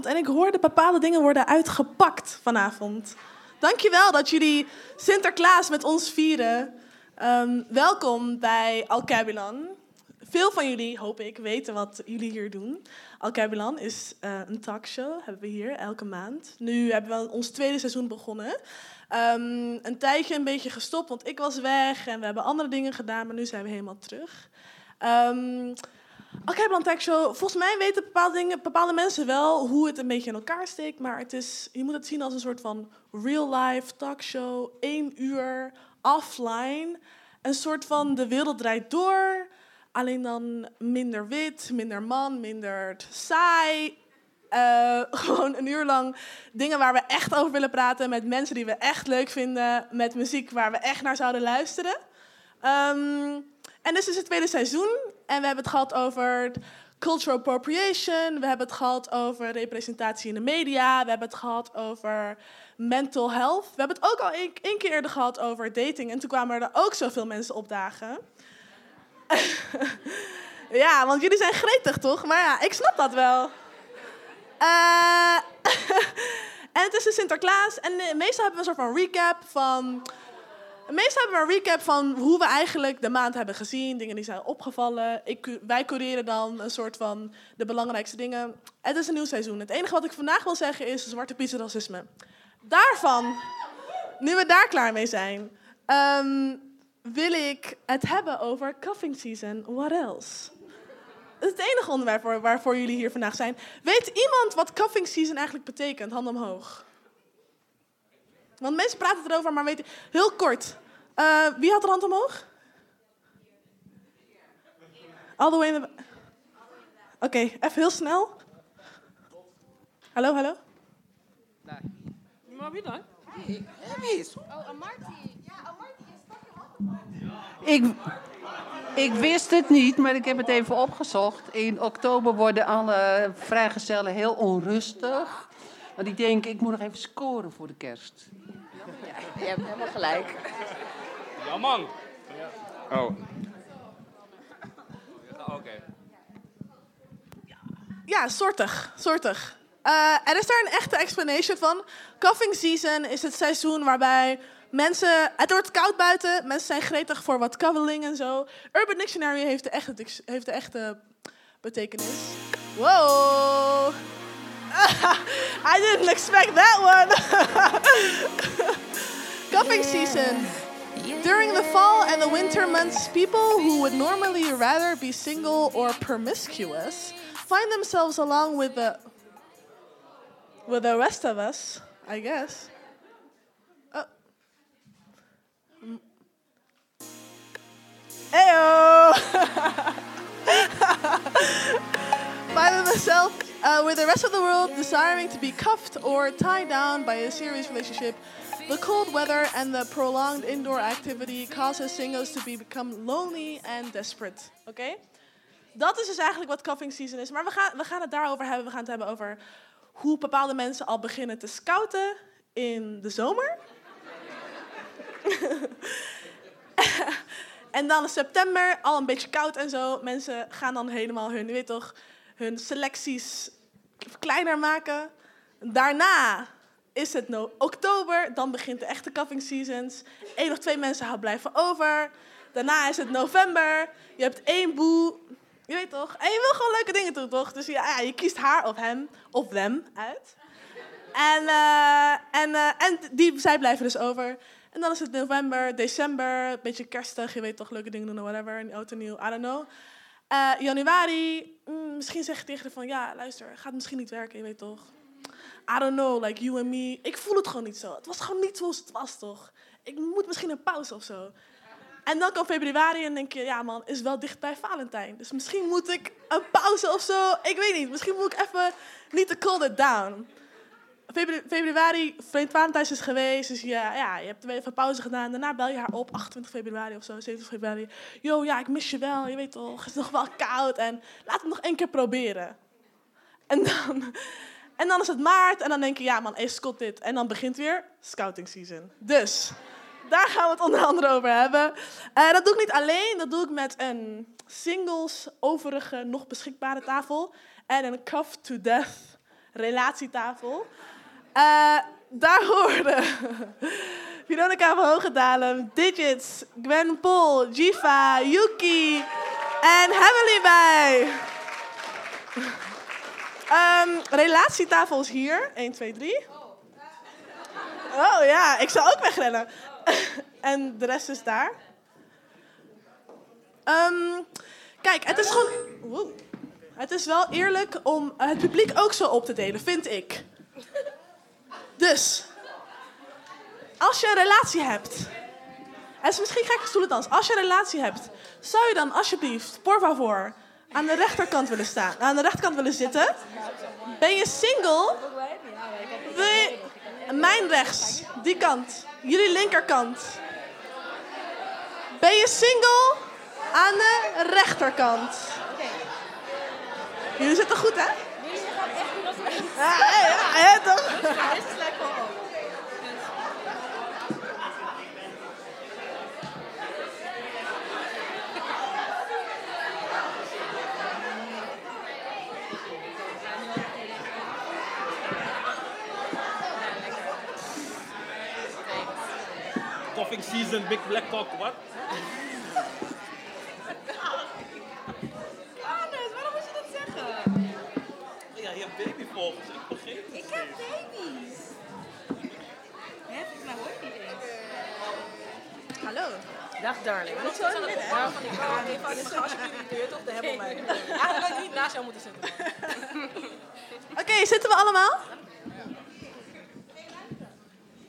en ik hoorde bepaalde dingen worden uitgepakt vanavond. Dankjewel dat jullie Sinterklaas met ons vieren. Ehm, welkom bij Alcabulan. Veel van jullie, hoop ik, weten wat jullie hier doen. Alcabulan is uh, een talkshow, hebben we hier elke maand. Nu hebben we ons tweede seizoen begonnen. Um, een tijdje een beetje gestopt, want ik was weg en we hebben andere dingen gedaan, maar nu zijn we helemaal terug. Um, Alcabulan Talkshow, volgens mij weten bepaalde, dingen, bepaalde mensen wel hoe het een beetje in elkaar steekt, maar het is, je moet het zien als een soort van real-life talkshow, één uur, offline. Een soort van de wereld draait door, alleen dan minder wit, minder man, minder saai. Uh, gewoon een uur lang dingen waar we echt over willen praten met mensen die we echt leuk vinden, met muziek waar we echt naar zouden luisteren. Um, en dus is het tweede seizoen en we hebben het gehad over cultural appropriation, we hebben het gehad over representatie in de media, we hebben het gehad over mental health. We hebben het ook al één, keer eerder gehad over dating en toen kwamen er ook zoveel mensen opdagen. ja, want jullie zijn gretig toch? Maar ja, ik snap dat wel. Uh, en het is de Sinterklaas en meestal hebben we een soort van recap van Meestal hebben we een recap van hoe we eigenlijk de maand hebben gezien, dingen die zijn opgevallen. Ik, wij cureren dan een soort van de belangrijkste dingen. Het is een nieuw seizoen. Het enige wat ik vandaag wil zeggen is Zwarte Piet racisme. Daarvan, nu we daar klaar mee zijn, um, wil ik het hebben over cuffing season. What else? Dat is het enige onderwerp waar, waarvoor jullie hier vandaag zijn. Weet iemand wat cuffing season eigenlijk betekent? Hand omhoog. Want mensen praten erover, maar weten... Heel kort. Uh, wie had de hand omhoog? All the way in the... Oké, okay, even heel snel. Hallo, hallo? Nee. Maar wie dan? Oh, Amarty. Ja, Amarty is Ik... Ik wist het niet, maar ik heb het even opgezocht. In oktober worden alle vrijgezellen heel onrustig. Want die denken, ik moet nog even scoren voor de kerst. Ja, je hebt helemaal gelijk. Ja, man. Oh. Oké. Ja, soortig. soortig. Uh, er is daar een echte explanation van. Cuffing season is het seizoen waarbij mensen... Het wordt koud buiten, mensen zijn gretig voor wat cuddling en zo. Urban Dictionary heeft de echte, heeft de echte betekenis. Wow! I didn't expect that one. Cuffing season. During the fall and the winter months, people who would normally rather be single or promiscuous find themselves along with the with the rest of us, I guess. Oh. Ayo! Find themselves uh, with the rest of the world desiring to be cuffed or tied down by a serious relationship The cold weather and the prolonged indoor activity causes singles to be become lonely and desperate. Oké? Dat is dus eigenlijk wat cuffing season is. Maar we gaan, we gaan het daarover hebben. We gaan het hebben over hoe bepaalde mensen al beginnen te scouten in de zomer. en dan in september, al een beetje koud en zo. Mensen gaan dan helemaal hun, weet toch, hun selecties kleiner maken. Daarna is het oktober, dan begint de echte cuffing seasons. Eén of twee mensen gaan blijven over. Daarna is het november. Je hebt één boe. Je weet toch? En je wil gewoon leuke dingen doen, toch? Dus ja, je kiest haar of hem of them uit. En, uh, en, uh, en die, zij blijven dus over. En dan is het november, december, een beetje kerstig. Je weet toch, leuke dingen doen of whatever. Oud en nieuw, I don't know. Uh, januari, mm, misschien zeg je tegen haar van... Ja, luister, gaat misschien niet werken, je weet toch. I don't know, like you and me. Ik voel het gewoon niet zo. Het was gewoon niet zoals het was, toch? Ik moet misschien een pauze of zo. En dan komt februari en denk je, ja man, is wel dicht bij Valentijn. Dus misschien moet ik een pauze of zo. Ik weet niet. Misschien moet ik even niet te cool it down. Februari, februari Valentijn is geweest. Dus ja, ja, je hebt even pauze gedaan. Daarna bel je haar op, 28 februari of zo, 27 februari. Yo, ja, ik mis je wel. Je weet toch, het is nog wel koud. En laat het nog één keer proberen. En dan en dan is het maart en dan denk je, ja man, is Scott dit. En dan begint weer scouting season. Dus, daar gaan we het onder andere over hebben. Eh, dat doe ik niet alleen, dat doe ik met een singles overige nog beschikbare tafel en een cuff to death relatietafel. Eh, daar horen Veronica van Hogendalem, Digits, Gwen Pol, Jiva, Yuki en Heavenly bij. Ehm, relatietafel is hier. 1, 2, 3. Oh ja, ik zou ook wegrennen. en de rest is daar. Ehm, kijk, het is gewoon. Het is wel eerlijk om het publiek ook zo op te delen, vind ik. Dus, als je een relatie hebt. Het is misschien gekke stoelendans. Als je een relatie hebt, zou je dan alsjeblieft, por favor, aan de rechterkant willen staan, aan de rechterkant willen zitten? Ben je single? Wil je, mijn rechts, die kant, jullie linkerkant. Ben je single? Aan de rechterkant. Jullie zitten goed, hè? Coughing season, big black cock, wat? Babyvogels, ik begreep het. Ik heb baby's. Hè, volgens mij hoor je niet eens. Hallo. Dag darling. Wat zo in midden, hè? Even als jullie deur toch, de hebben mij. Eigenlijk had ik niet naast jou moeten zitten. Oké, zitten we allemaal?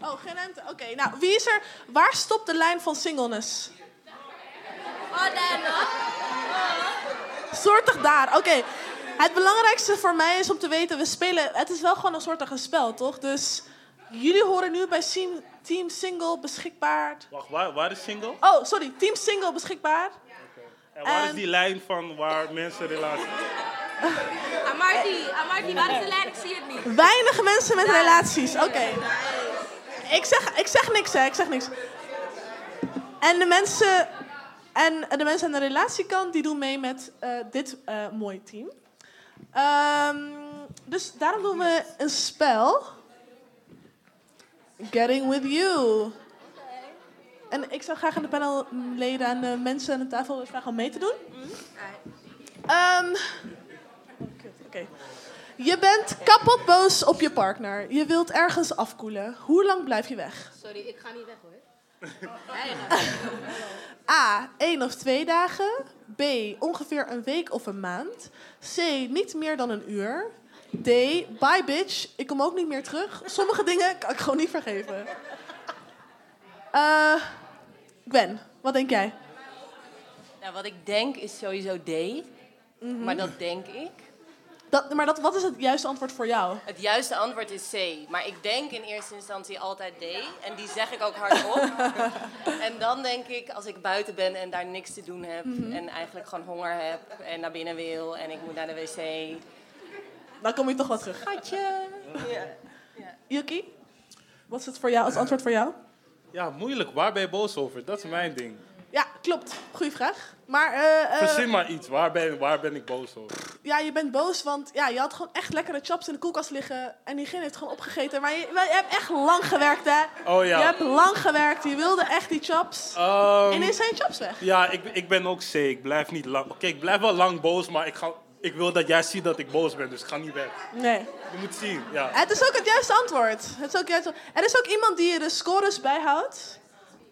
Oh, geen ruimte. Oké, nou, wie is er... Waar stopt de lijn van singleness? Oh, daar nog? Soortig daar. Oké. Het belangrijkste voor mij is om te weten, we spelen... Het is wel gewoon een soortig een spel, toch? Dus jullie horen nu bij Team, Single beschikbaar. Wacht, waar, waar is single? Oh, sorry. Team Single beschikbaar. En waar En- is die lijn van waar mensen relatie... Amarty, Amarty, waar is de lijn? Ik zie het niet. Weinig mensen met relaties. Oké. Ik, zeg, ik zeg niks, hè. Ik zeg niks. En de mensen... En de mensen aan de relatiekant, die doen mee met eh, dit eh mooie team. Ehm, dus daarom doen we een spel. Getting with you. En ik zou graag aan de panelleden en de mensen aan de tafel willen vragen om mee te doen. Ehm. Je bent kapot boos op je partner. Je wilt ergens afkoelen. Hoe lang blijf je weg? Sorry, ik ga niet weg hoor. A. één of twee dagen. B. Ongeveer een week of een maand. C. Niet meer dan een uur. D. Bye bitch. Ik kom ook niet meer terug. Sommige dingen kan ik gewoon niet vergeven. Eh Gwen, wat denk jij? Nou, wat ik denk is sowieso D. Maar dat denk ik. Dat, maar dat, wat is het juiste antwoord voor jou? Het juiste antwoord is C. Maar ik denk in eerste instantie altijd D. En die zeg ik ook hardop. en dan denk ik, als ik buiten ben en daar niks te doen heb... en eigenlijk gewoon honger heb en naar binnen wil... en ik moet naar de wc... Dan kom je toch wel terug. Schatje! Yuki, wat is het voor jou als antwoord voor jou? Ja, moeilijk. Waar ben je boos over? Dat is mijn ding. Ja, klopt. Goeie vraag. Maar eh, eh, Verzin maar iets. Waar ben, waar ben ik boos over? ja, je bent boos, want ja, je had gewoon echt lekkere chops in de koelkast liggen. En diegene heeft gewoon opgegeten. Maar je, je hebt echt lang gewerkt, hè? Oh ja. Je hebt lang gewerkt. Je wilde echt die chops. Ehm, Ineens zijn je chops weg. ja, ik, ik ben ook C. Ik blijf niet lang... Oké, ik blijf wel lang boos, maar ik, ga, ik wil dat jij ziet dat ik boos ben. Dus ik ga niet weg. Nee. Je moet zien, ja. Het is ook het juiste antwoord. Het is ook het juiste... Er is ook iemand die de scores bijhoudt.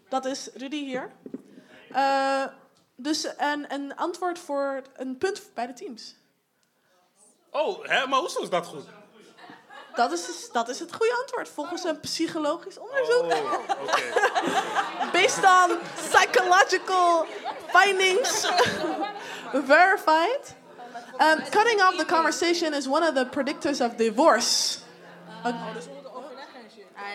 Dat is Rudy hier. Eh, dus een, een antwoord voor een punt bij de teams. Oh, hè? Maar hoezo is dat goed? Dat is, dat is het goede antwoord volgens een psychologisch onderzoek. Oh, oké. Based on psychological findings verified. Um, cutting off the conversation is one of the predictors of divorce. Ah,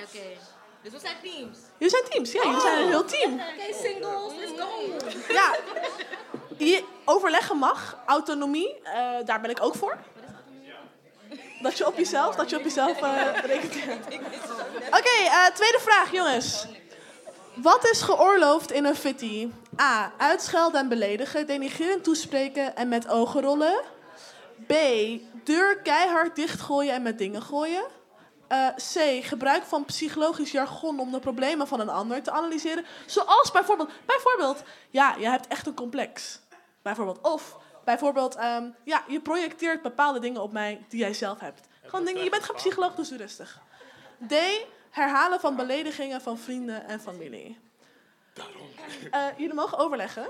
oké. Dus we zijn teams. Jullie zijn teams, ja, jullie zijn een heel team. Oké, singles, let's go. Ja, je overleggen mag, autonomie, eh, daar ben ik ook voor. Dat je op jezelf, dat je op jezelf eh rekent. Oké, eh, tweede vraag, jongens. Wat is geoorloofd in een fitty? A. Uitschelden en beledigen, denigrerend toespreken en met ogen rollen. B. Deur keihard dichtgooien en met dingen gooien. Eh, C. Gebruik van psychologisch jargon om de problemen van een ander te analyseren. Zoals bijvoorbeeld, bijvoorbeeld ja, je hebt echt een complex. Bijvoorbeeld. Of bijvoorbeeld, ehm, ja, je projecteert bepaalde dingen op mij die jij zelf hebt. Gewoon dingen, je bent geen psycholoog, dus doe rustig. D. Herhalen van beledigingen van vrienden en familie. Eh, jullie mogen overleggen.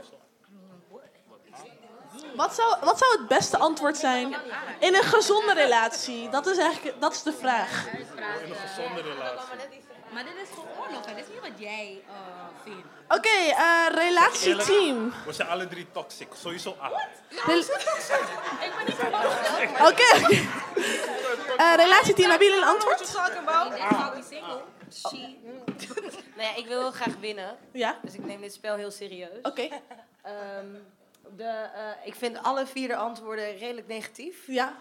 Wat zou, wat zou het beste antwoord zijn in een gezonde relatie? Dat is eigenlijk dat is de vraag. In een gezonde relatie. Maar dit is gewoon oorlog? Dit is niet wat jij eh, vindt. Oké, eh, relatieteam. We zijn alle drie toxic. Sowieso A. Oké. oké. Eh, relatieteam, hebben jullie een antwoord? Nee, ik wil heel graag winnen. Ja? Dus ik neem dit spel heel serieus. Oké. Ehm, de, eh, ik vind alle vier de antwoorden redelijk negatief. Ja.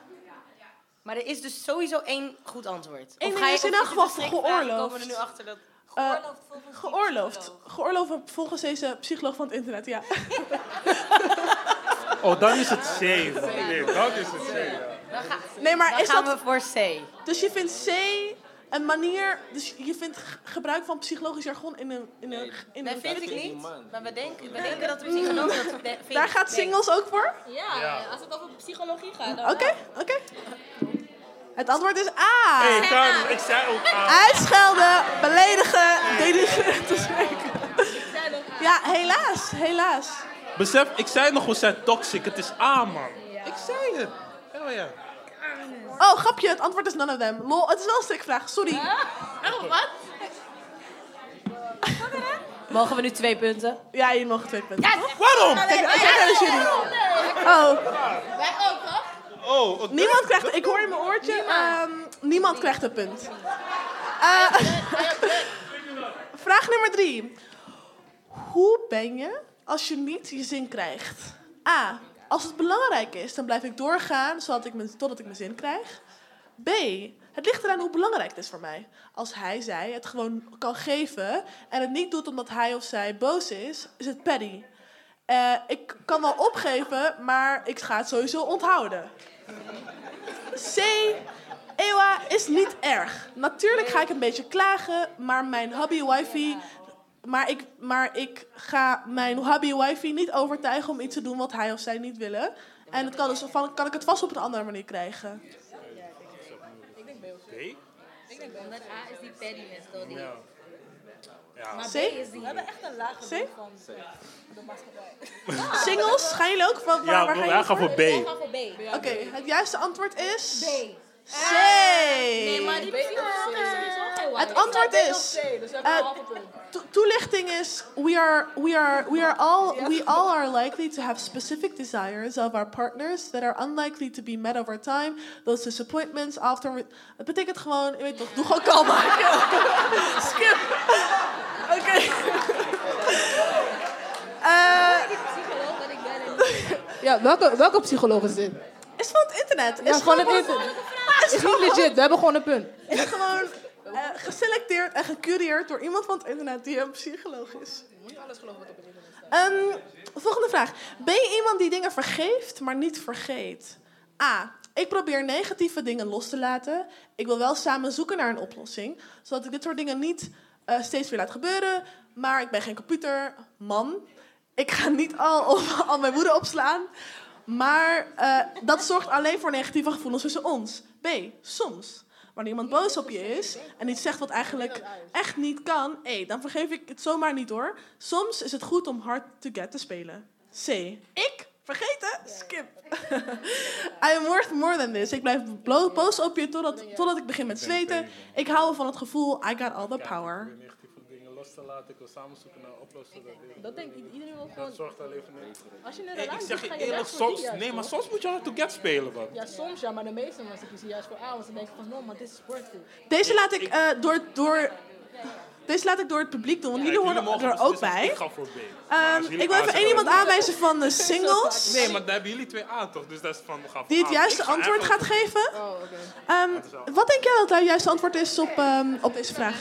Maar er is dus sowieso één goed antwoord. Eén Of ding ga je is in elk geval geoorloofd. komen er nu achter dat... Eh, geoorloofd. Geoorloofd volgens deze psycholoog van het internet, ja. Oh, dan is het C. Nee, dan is het C. ja. Nee, maar Dan is gaan dat... we voor C. Dus je vindt C een manier... Dus je vindt gebruik van psychologisch jargon in een... In een, in Nee, een vind ik niet. Maar we denken, we denken dat we psychologen dat Daar gaat singles ook voor? Ja, als het over psychologie gaat. dan Oké, oké. Het antwoord is A. Hey, kan, ik zei ook A. Uitschelden, beledigen, denigreren te spreken. Ja, helaas, helaas. Besef, ik zei nog, we zijn toxic. Het is A, man. Ik zei het. Ja, ja. Oh, grapje, het antwoord is none of them. Lol, het is wel een strikvraag, sorry. Oh, wat? Mogen we nu twee punten? Ja, je mag twee punten. Waarom? Kijk, kijk naar de jury. Oh, Wij ook, toch? Oh, oké. niemand krijgt... Ik hoor in mijn oortje, ehm, niemand krijgt een punt. Eh, vraag nummer drie. Hoe ben je als je niet je zin krijgt? A. Als het belangrijk is, dan blijf ik doorgaan zodat ik mijn, totdat ik mijn zin krijg. B. Het ligt eraan hoe belangrijk het is voor mij. Als hij, zij het gewoon kan geven en het niet doet omdat hij of zij boos is, is het petty. Eh, ik kan wel opgeven, maar ik ga het sowieso onthouden. C. Ewa is niet erg. Natuurlijk ga ik een beetje klagen, maar mijn hubby wifi. Maar ik, maar ik ga mijn hubby wifi niet overtuigen om iets te doen wat hij of zij niet willen. En het kan, dus van, kan ik het vast op een andere manier krijgen. B? Omdat A is die pettiness, toch? Die... Ja. Maar C? B is die... echt een laag C? van de maatschappij. Singles, gaan jullie ook? Waar, waar, Ja, waar wij gaan jullie voor Ik B. voor B. Oké, het juiste antwoord is... B. C. Nee, maar die psycholoog is geen Het antwoord is... Dus eh, toelichting is we are we are we are all we all are likely to have specific desires of our partners that are unlikely to be met over time. Those disappointments after. re- Het betekent gewoon, je weet toch, doe gewoon kalm maken. Skip. Oké. Eh. Ja, welke, welke psycholoog is dit? Is van het internet. Ja, Is gewoon het internet. Is Is niet gewoon, legit, we hebben gewoon een punt. is gewoon eh, geselecteerd en gecureerd door iemand van het internet die een psycholoog is. Niet alles geloven wat op het internet staat. Volgende vraag. Ben je iemand die dingen vergeeft, maar niet vergeet? A. Ik probeer negatieve dingen los te laten. Ik wil wel samen zoeken naar een oplossing. Zodat ik dit soort dingen niet eh, steeds weer laat gebeuren. Maar ik ben geen computerman. Ik ga niet al, al mijn woede opslaan. Maar eh, dat zorgt alleen voor negatieve gevoelens tussen ons. B. Soms. Wanneer iemand boos op je is en iets zegt wat eigenlijk echt niet kan, hé, dan vergeef ik het zomaar niet hoor. Soms is het goed om hard to get te spelen. C. Ik? Vergeten? Skip. I am worth more than this. Ik blijf boos op je totdat, totdat ik begin met zweten. Ik hou van het gevoel, I got all the power. Los te laten. Ik wil samen zoeken naar oplossingen. Dat denkt iedereen wel gewoon... Dat zorgt alleen voor niks. Als je een Hey, ik relatie zeg je ga je eerlijk, soms, juist, nee, maar soms moet je hard to get spelen, man. Ja, soms ja, maar de meeste mensen kiezen juist voor A, want ze denken van, no, maar dit is worth it. Deze laat ik, eh, door, door, deze laat ik door het publiek doen, want Ja, jullie jullie horen er ook beslissen. bij. Ik ga voor B. Ehm, jullie ik wil A even één iemand aanwijzen van de singles. Nee, maar daar hebben jullie twee aan toch? Dus dat is van, we gaan Die het A. juiste ga antwoord gaat geven. Oh, oké. Ehm, wat denk jij dat het juiste antwoord is op, ehm, op deze vraag?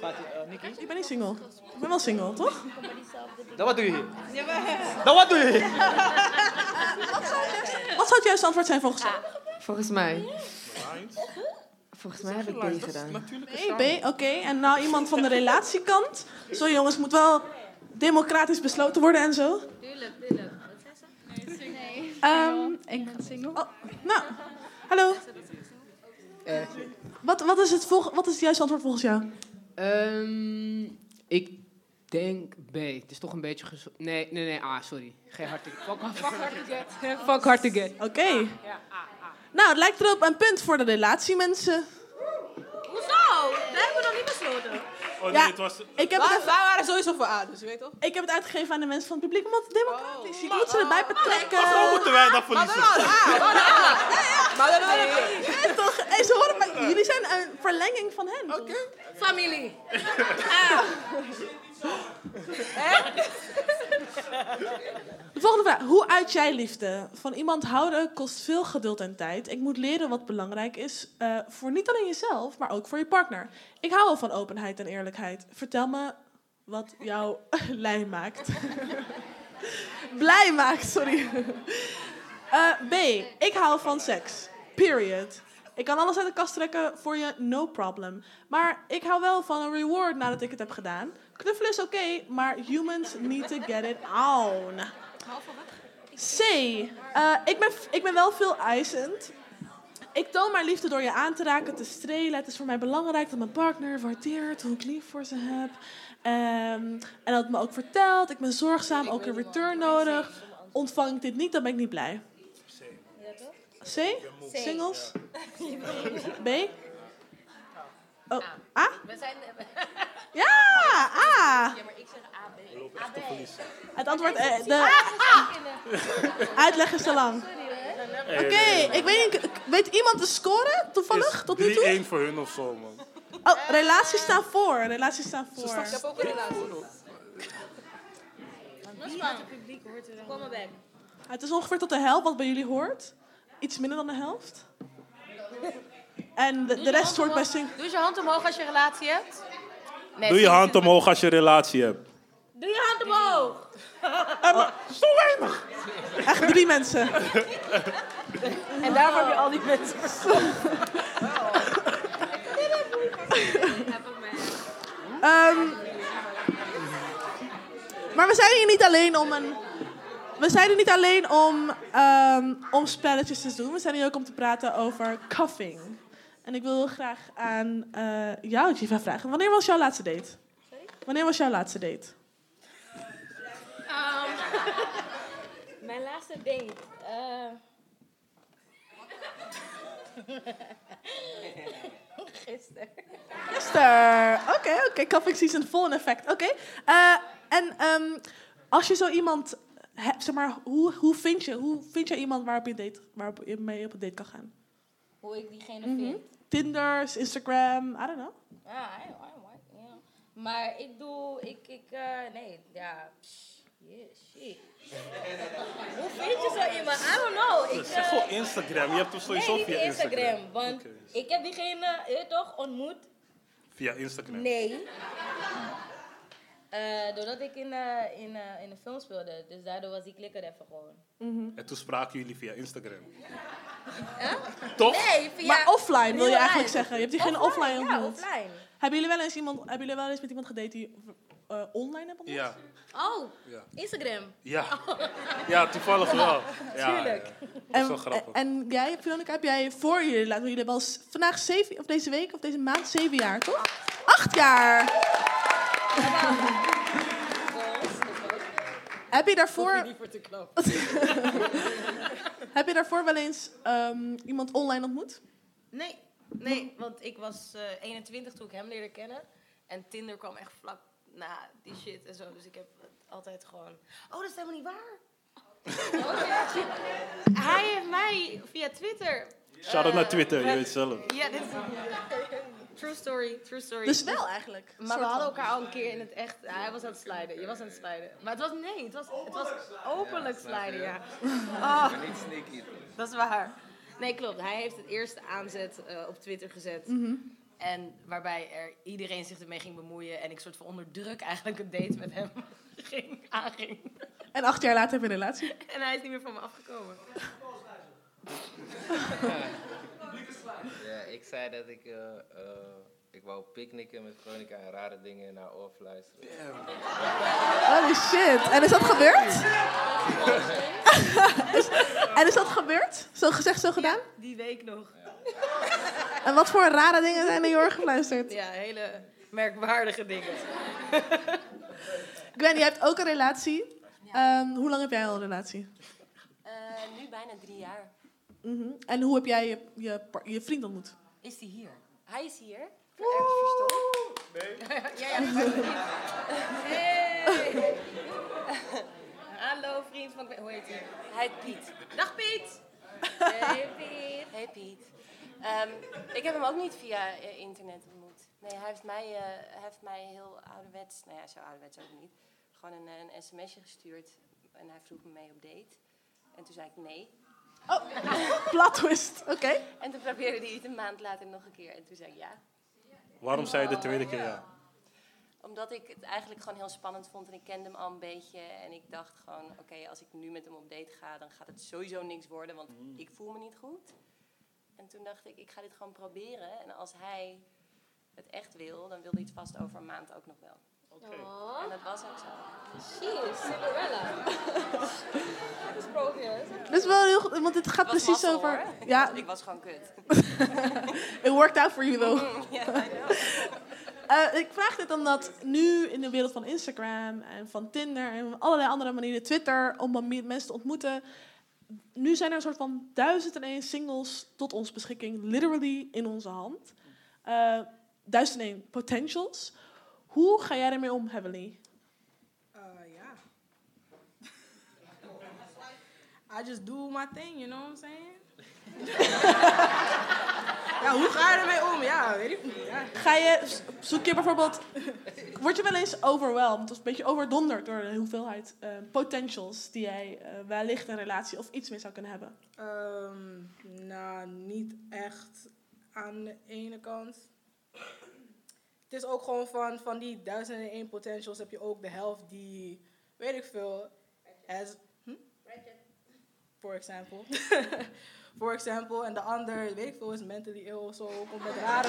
Fatih, eh, Nikki? Ik ben niet single. Ik ben wel single, toch? Dan wat doe je hier? Dan wat doe je hier? Wat zou het juiste antwoord zijn volgens jou? Volgens mij. Volgens mij heb ik B gedaan. B, B, oké. En nou iemand van de relatiekant. Zo jongens, het moet wel democratisch besloten worden en zo. Tuurlijk, tuurlijk. Wat zei ze? Nee. Ehm, ik ben single. oh, nou, hallo. Eh, Wat, wat, is het volg- wat is het juiste antwoord volgens jou? Ehm, ik denk B. Het is toch een beetje Nee, nee, nee. Ah, sorry. Geen hard. Fuck, fuck hard to get. Fuck hard to get. Oké. Nou, het lijkt erop een punt voor de relatiemensen. Hoezo? Dat hebben we nog niet besloten. Oh Ja. nee, het was... Ik heb, het Wij even, wij waren sowieso voor A, dus je weet toch? ik heb het uitgegeven aan de mensen van het publiek, omdat het democratisch. Je moet ze erbij betrekken. Waarom moeten wij dat verliezen? Maar dan we toch? Hey, ze horen bij- jullie zijn een verlenging van hen. Oké. Familie. De volgende vraag. Hoe uit jij liefde? Van iemand houden kost veel geduld en tijd. Ik moet leren wat belangrijk is eh, voor niet alleen jezelf, maar ook voor je partner. Ik hou wel van openheid en eerlijkheid. Vertel me wat jou blij maakt. blij maakt, sorry. Eh, B. Ik hou van seks. Period. Ik kan alles uit de kast trekken voor je, no problem. Maar ik hou wel van een reward nadat ik het heb gedaan. Knuffelen is oké, maar humans need to get it on. C. Eh, ik, ben, ik ben wel veel eisend. Ik toon mijn liefde door je aan te raken, te strelen. Het is voor mij belangrijk dat mijn partner waardeert hoe ik lief voor ze heb. Ehm, en dat het me ook vertelt. Ik ben zorgzaam, ook een return nodig. Ontvang ik dit niet, dan ben ik niet blij. C? Singles? B? Oh, A? We zijn... Ja, A. Ja, maar ik zeg AB. Het antwoord, eh, de uitleg is te lang. Oké, ik weet niet, weet iemand de score toevallig tot nu toe? 3-1 voor hun of zo, man. Oh, relaties staan voor, relaties staan voor. Ik heb ook een relatie. Kom maar back. Het is ongeveer tot de helft wat bij jullie hoort. Iets minder dan de helft. En de, de rest hoort bij sing. Doe je hand omhoog als je een relatie hebt. Nee, Doe je hand omhoog als je een relatie hebt. Doe je hand omhoog. Zo weinig! Echt drie mensen. En daarvoor heb je al die mensen Ehm, maar we zijn hier niet alleen om een. We zijn hier niet alleen om, ehm, om spelletjes te doen. We zijn hier ook om te praten over cuffing. En ik wil graag aan eh, jou, Jiva, vragen. Wanneer was jouw laatste date? Wanneer was jouw laatste date? Mijn laatste date. eh Gisteren. Gisteren. Oké, oké. Cuffing season vol in effect. Oké. Eh, en ehm, als je zo iemand hebt, zeg maar, hoe, hoe, vind je, hoe vind je iemand waarop je, date, waarop je mee op een date kan gaan? Hoe ik diegene Mhm. vind. Tinder, Instagram, I don't know. Ja, I, I, I. Maar ik doe, ik, ik, eh, nee, ja, pss, yeah, shit. Hoe vind je zo iemand? I don't know. Ik, Zeg eh, gewoon Instagram. Je hebt toch sowieso nee, via Instagram. Instagram. Want ik heb diegene, je weet toch, ontmoet? Via Instagram. Nee. Eh, doordat ik in, eh, in, eh, in een film speelde. Dus daardoor was die klikker even gewoon. En toen spraken jullie via Instagram. Toch? Nee, via... Maar offline wil je eigenlijk zeggen. Je hebt diegene offline Ja, ontmoet. offline. Hebben jullie wel eens iemand, hebben jullie wel eens met iemand gedate die eh, online hebben ontmoet? Ja. Oh, Ja. Instagram. Ja. Ja, toevallig wel. Ja, Tuurlijk. ja. Dat is En, wel grappig. en jij, Veronica, heb jij voor jullie, laten we jullie wel vandaag zeven, of deze week of deze maand zeven jaar, toch? Acht jaar! Heb je daarvoor, heb je daarvoor wel eens ehm, iemand online ontmoet? Nee, nee, want ik was eh 21 toen ik hem leerde kennen. En Tinder kwam echt vlak na die shit en zo. Dus ik heb altijd gewoon... Oh, dat is helemaal niet waar. Oh. Hij heeft mij via Twitter... Shout-out naar eh, Twitter, je weet zelf. Ja, dit is... True story, true story. Dus wel eigenlijk. Maar soort we hadden elkaar al een keer in het echt... Hij was aan het sliden, je was aan het sliden. Maar het was... Nee, het was, het was openlijk sliden, ja. Oh, Niet sneaky. dat is waar. Nee, klopt. Hij heeft het eerste aanzet eh, op Twitter gezet. En waarbij er iedereen zich ermee ging bemoeien en ik soort van onder druk eigenlijk een date met hem ging, aanging. En acht jaar later heb je een relatie. En hij is niet meer van me afgekomen. Zei dat ik, eh, eh, ik wou picknicken met Veronica en rare dingen naar oor fluisteren. Holy shit. En is dat gebeurd? Is- en is dat gebeurd? Zo gezegd, zo gedaan? Die week nog. En wat voor rare dingen zijn er je oor gefluisterd? Ja, hele merkwaardige dingen. Gwen, je hebt ook een relatie. Ehm, hoe lang heb jij al een relatie? Eh, nu bijna drie jaar. Mhm. En hoe heb jij je, je, je vriend ontmoet? Is die hier? Hij is hier. Ergens verstopt. ja, ja, Hey. Hallo vriend van... Hoe heet hij? Hij heet Piet. Dag Piet! Hey Piet. Hey Piet. Ehm, ik heb hem ook niet via eh, internet ontmoet. Nee, hij heeft, mij, eh, hij heeft mij heel ouderwets, nou ja, zo ouderwets ook niet, gewoon een, een sms'je gestuurd. En hij vroeg me mee op date. En toen zei ik nee. Plot twist, oké. En toen probeerde hij het een maand later nog een keer. En toen zei ik ja. Waarom zei je de tweede keer ja? Omdat ik het eigenlijk gewoon heel spannend vond en ik kende hem al een beetje. En ik dacht gewoon, oké, als ik nu met hem op date ga, dan gaat het sowieso niks worden, want ik voel me niet goed. En toen dacht ik, ik ga dit gewoon proberen. En als hij het echt wil, dan wil hij het vast over een maand ook nog wel. Aw, En dat was ook zo. is Cinderella. Dat is probeer. Dat is wel heel goed, want het gaat precies mazzel, over... hoor. Ja, was- Ik was gewoon kut. it worked out for you though. Ja, I know. Eh, ik vraag dit omdat nu in de wereld van Instagram en van Tinder en allerlei andere manieren, Twitter, om mensen te ontmoeten. Nu zijn er een soort van duizend en één singles tot onze beschikking, literally in onze hand. Eh, duizend en één potentials. Hoe ga jij ermee om, Heavenly? Uh, yeah. I just do my thing, you know what I'm saying? ja, hoe ga je ermee om? Ja, weet ik niet. Ja. Ga je, zoek je bijvoorbeeld, word je wel eens overwhelmed of een beetje overdonderd door de hoeveelheid eh, potentials die jij eh, wellicht een relatie of iets mee zou kunnen hebben? Ehm, nou, niet echt aan de ene kant. Het is ook gewoon van, van die duizend en één potentials heb je ook de helft die, weet ik veel, has, hm? For example. For example. En de ander, weet ik veel, is mentally ill of zo. Komt met rare,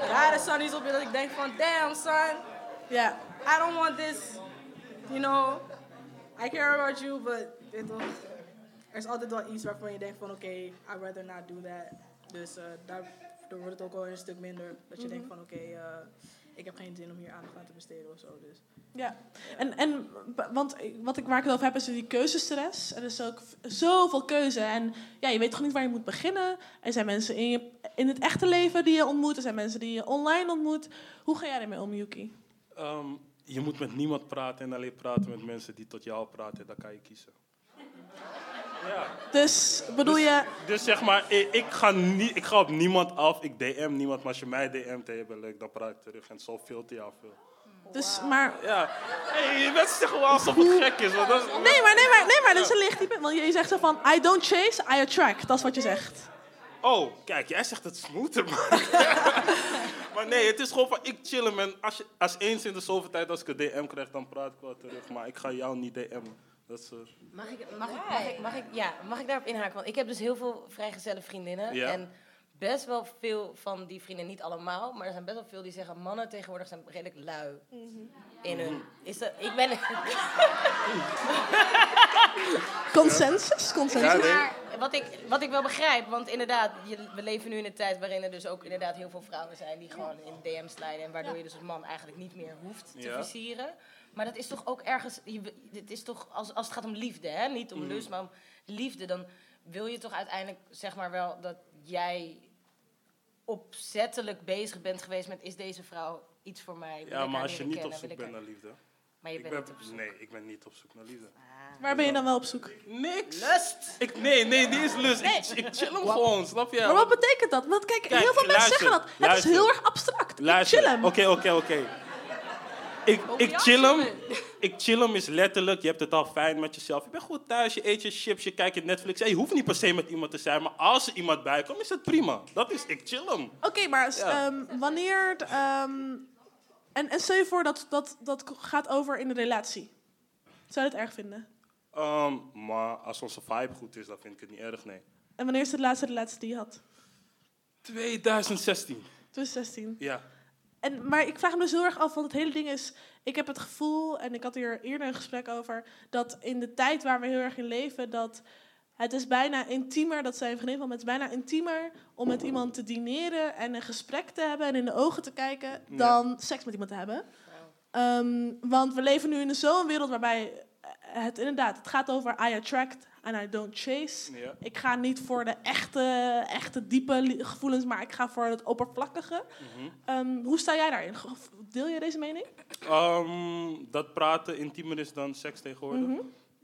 rare sunnies op je dat ik denk van, damn son, Ja. I don't want this, you know. I care about you, but weet toch, er is altijd wel iets waarvan je denkt van, oké, I'd rather not do that. Dus daar, daar wordt het ook wel een stuk minder. Dat je denkt van, oké, eh, ik heb geen zin om hier aandacht aan te besteden of zo. Dus. Ja, en, en want wat ik, waar ik het over heb is die keuzestress. Er is ook zoveel keuze. En ja, je weet toch niet waar je moet beginnen. Er zijn mensen in, je, in het echte leven die je ontmoet. Er zijn mensen die je online ontmoet. Hoe ga jij ermee om, Yuki? Ehm, je moet met niemand praten en alleen praten met mensen die tot jou praten. Dan kan je kiezen. Ja. Dus bedoel dus, je... Dus zeg maar, ik, ik, ga niet, ik ga op niemand af. Ik DM niemand. Maar als je mij DM't dan praat ik terug. En zo filter je af veel. Dus, maar... Ja. Hey, je bent zeggen wel alsof het gek is. Want dat is Nee, maar, nee, maar, nee, maar dat is een licht type. Want je je zegt zo van, I don't chase, I attract. Dat is wat je zegt. Oh, kijk, jij zegt het smoother, man. maar nee, het is gewoon van, ik chillen, man. Als, je, als eens in de zoveel tijd als ik een DM krijg, dan praat ik wel terug. Maar ik ga jou niet DM'en. Dat is... Mag ik, mag, ik, mag, ik, mag, ik, ja, mag ik daarop inhaken? Want ik heb dus heel veel vrijgezelle vriendinnen. Ja. En best wel veel van die vrienden, niet allemaal, maar er zijn best wel veel die zeggen: mannen tegenwoordig zijn redelijk lui in hun. Is dat, ik ben. Consensus? Consensus? maar wat ik, wat ik wel begrijp, want inderdaad, je, we leven nu in een tijd waarin er dus ook inderdaad heel veel vrouwen zijn die gewoon in DM slijden. En waardoor je dus als man eigenlijk niet meer hoeft te Ja. versieren. Maar dat is toch ook ergens, je, dit is toch, als, als het gaat om liefde, hè? niet om Mhm. lust, maar om liefde, dan wil je toch uiteindelijk zeg maar wel dat jij opzettelijk bezig bent geweest met is deze vrouw iets voor mij? Wil Ja, ik maar als je niet op zoek ik bent naar liefde. Maar je ik bent ben, niet op zoek. Nee, ik ben niet op zoek naar liefde. Waar ben je dan wel op zoek? Niks. Lust. Ik, nee, nee, die is lust. Ik, ik chill hem gewoon, snap je? Maar wat betekent dat? Want kijk, Kijk, heel veel mensen luister, zeggen dat. Het is heel erg abstract. Ik Luister. chill hem. Oké, oké, oké. Ik, ik chill hem. Ik chill hem is letterlijk, je hebt het al fijn met jezelf. Je bent goed thuis, je eet je chips, je kijkt je Netflix. Hey, je hoeft niet per se met iemand te zijn, maar als er iemand bij komt, is het prima. Dat is, ik chill hem. Oké, maar Ja. ehm, wanneer... ehm, en, en stel je voor dat dat, dat gaat over in een relatie. Zou je het erg vinden? Ehm, maar als onze vibe goed is, dan vind ik het niet erg, nee. En wanneer is de laatste relatie die je had? 2016. 2016. Ja. En, maar ik vraag me dus heel erg af, want het hele ding is... Ik heb het gevoel, en ik had hier eerder een gesprek over... dat in de tijd waar we heel erg in leven... dat het is bijna intiemer, dat zijn vriendin van het is bijna intiemer om met iemand te dineren... en een gesprek te hebben en in de ogen te kijken... Ja. dan seks met iemand te hebben. Ehm, want we leven nu in zo'n wereld waarbij het inderdaad... het gaat over I attract and I don't chase. Ja. Ik ga niet voor de echte, echte diepe gevoelens... maar ik ga voor het oppervlakkige. Mhm. Ehm, hoe sta jij daarin? Deel je deze mening? Ehm, dat praten intiemer is dan seks tegenwoordig? Mhm.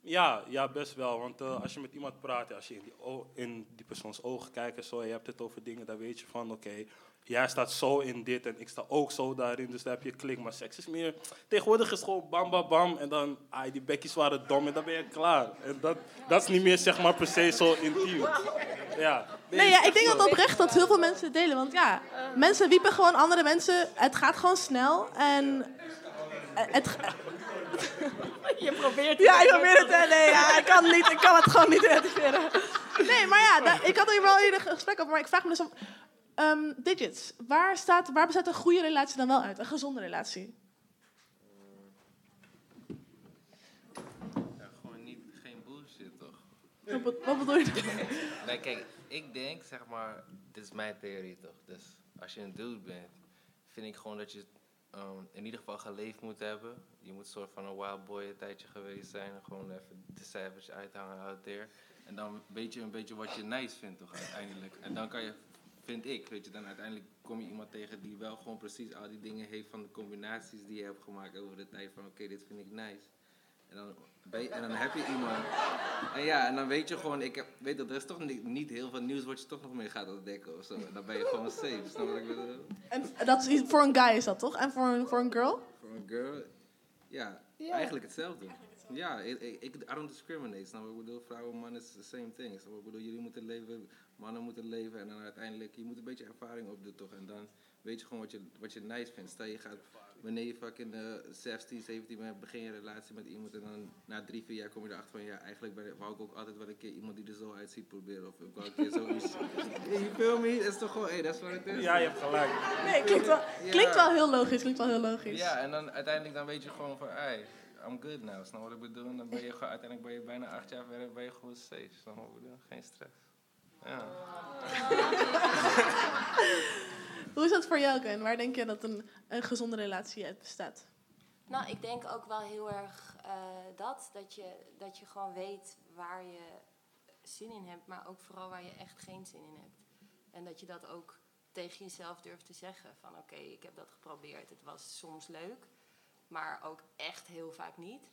Ja, ja, best wel. Want eh, als je met iemand praat, als je in die, in die persoons ogen kijkt en zo, je hebt het over dingen, dan weet je van, oké, jij staat zo in dit en ik sta ook zo daarin, dus daar heb je klik. Maar seks is meer, tegenwoordig is gewoon bam, bam, bam, en dan, ai, die bekjes waren dom en dan ben je klaar. En dat, dat is niet meer, zeg maar, per se zo intiem. Ja. Nee, ja, ik denk dat oprecht dat heel veel mensen delen. Want ja, mensen wiepen gewoon andere mensen. Het gaat gewoon snel. En eh, het... Je probeert Ja, ik probeer het. Nee, ja, ik kan, niet, ik kan het gewoon niet identificeren. Nee, maar ja, ik had er wel eerder een gesprek over. Maar ik vraag me dus af... ehm, digits, waar, staat, waar bestaat een goede relatie dan wel uit? Een gezonde relatie? Ja, gewoon niet, geen bullshit toch? Wat, wat bedoel je? Nee, kijk, ik denk, zeg maar, dit is mijn theorie toch. Dus als je een dude bent, vind ik gewoon dat je ehm, in ieder geval geleefd moet hebben. Je moet een soort van een wild boy een tijdje geweest zijn. en Gewoon even de savage uithangen out there. En dan weet je een beetje wat je nice vindt toch uiteindelijk. En dan kan je, vind ik, weet je, dan uiteindelijk kom je iemand tegen die wel gewoon precies al die dingen heeft van de combinaties die je hebt gemaakt over de tijd. Van oké, dit vind ik nice. En dan, ben je- en dan heb je iemand. En ja, en dan weet je gewoon, ik heb, weet dat er is toch niet, niet heel veel nieuws wat je toch nog mee gaat ontdekken of zo. En dan ben je gewoon safe, snap wat ik bedoel? En dat is, iets- voor een guy is dat toch? En voor een, voor een girl? Voor een girl, ja, eigenlijk hetzelfde. Ja, ik, I don't discriminate, snap je? Ik bedoel, vrouwen en mannen is the same thing. Snap je? Ik bedoel, jullie moeten leven, mannen moeten leven en dan uiteindelijk, je moet een beetje ervaring opdoen toch. En dan weet je gewoon wat je, wat je nice vindt. Stel je gaat, wanneer je fucking uh, 16, 17 bent, begin je een relatie met iemand en dan na drie, vier jaar kom je erachter van, ja, eigenlijk ben, wou ik ook altijd wel een keer iemand die er zo uitziet proberen. Of ik wou een keer zoiets. je feel me? Het is toch gewoon, hé, dat is wat het is. Ja, je hebt gelijk. Nee, klinkt wel, Ja. klinkt wel heel logisch. Klinkt wel heel logisch. Ja, en dan uiteindelijk dan weet je gewoon van, hey, I'm good now. Snap wat ik bedoel? Dan ben je gewoon, uiteindelijk ben je bijna acht jaar verder, ben je gewoon safe. Snap je wat ik bedoel? Geen stress. Ja. Hoe is dat voor jou, Ken? Waar denk je dat een, een gezonde relatie uit bestaat? Nou, ik denk ook wel heel erg eh, dat, dat je, dat je gewoon weet waar je zin in hebt, maar ook vooral waar je echt geen zin in hebt. En dat je dat ook tegen jezelf durft te zeggen. Van oké, ik heb dat geprobeerd. Het was soms leuk, maar ook echt heel vaak niet.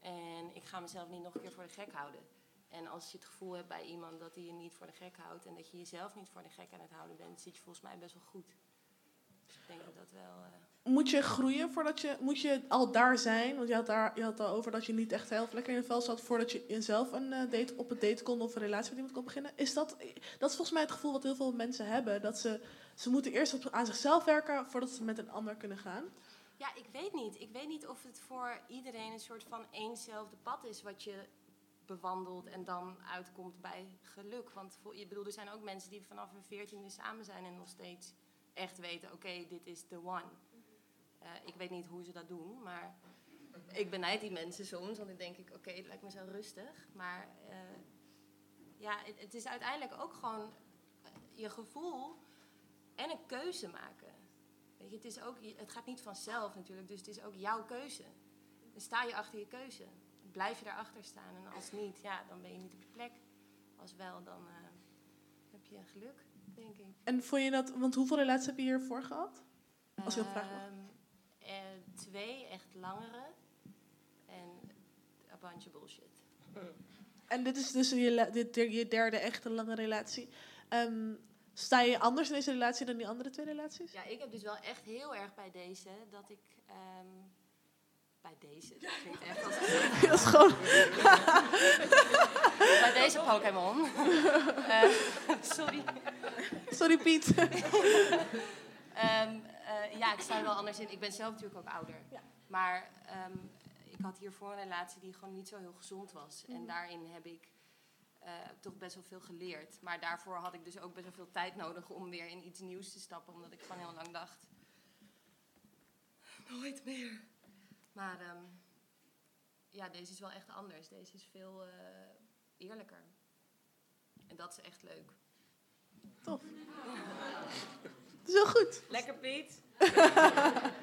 En ik ga mezelf niet nog een keer voor de gek houden. En als je het gevoel hebt bij iemand dat hij je niet voor de gek houdt en dat je jezelf niet voor de gek aan het houden bent, zit je volgens mij best wel goed. Dus ik denk dat dat wel. eh, Moet je groeien voordat je... Moet je al daar zijn? Want je had, daar, je had al over dat je niet echt heel lekker in het vel zat... voordat je jezelf een eh, date, op een date kon of een relatie met iemand kon beginnen. Is dat... Dat is volgens mij het gevoel wat heel veel mensen hebben. Dat ze... Ze moeten eerst op, aan zichzelf werken voordat ze met een ander kunnen gaan. Ja, ik weet niet. Ik weet niet of het voor iedereen een soort van éénzelfde pad is wat je bewandelt en dan uitkomt bij geluk. Want voor, je bedoel, er zijn ook mensen die vanaf hun veertiende samen zijn en nog steeds echt weten, oké, dit is the one. Eh, ik weet niet hoe ze dat doen, maar ik benijd die mensen soms, want dan denk ik, oké, het lijkt me zo rustig. Maar eh, ja, het, is uiteindelijk ook gewoon eh, je gevoel en een keuze maken. Weet je, het, is ook, het gaat niet vanzelf natuurlijk, dus het is ook jouw keuze. Dan sta je achter je keuze. Blijf je daarachter staan en als niet, ja, dan ben je niet op je plek. Als wel, dan eh, heb je geluk, denk ik. En vond je dat... Want hoeveel relaties heb je hiervoor gehad? Als je vraagt. mag. Ehm, eh, twee echt langere en een bunch of bullshit. En dit is dus je, dit, je derde echte lange relatie. Ehm, sta je anders in deze relatie dan die andere twee relaties? Ja, ik heb dus wel echt heel erg bij deze dat ik ehm, Bij deze. Dat klinkt echt als gewoon... Bij deze Pokémon. Eh, sorry. Sorry Piet. Ehm, eh, ja, ik sta er wel anders in. Ik ben zelf natuurlijk ook ouder. Maar ehm, ik had hiervoor een relatie die gewoon niet zo heel gezond was. En daarin heb ik eh, toch best wel veel geleerd. Maar daarvoor had ik dus ook best wel veel tijd nodig om weer in iets nieuws te stappen. Omdat ik gewoon heel lang dacht... Nooit meer. Maar ehm, ja, deze is wel echt anders. Deze is veel eh, eerlijker. En dat is echt leuk. Tof. Is heel goed. Lekker Piet.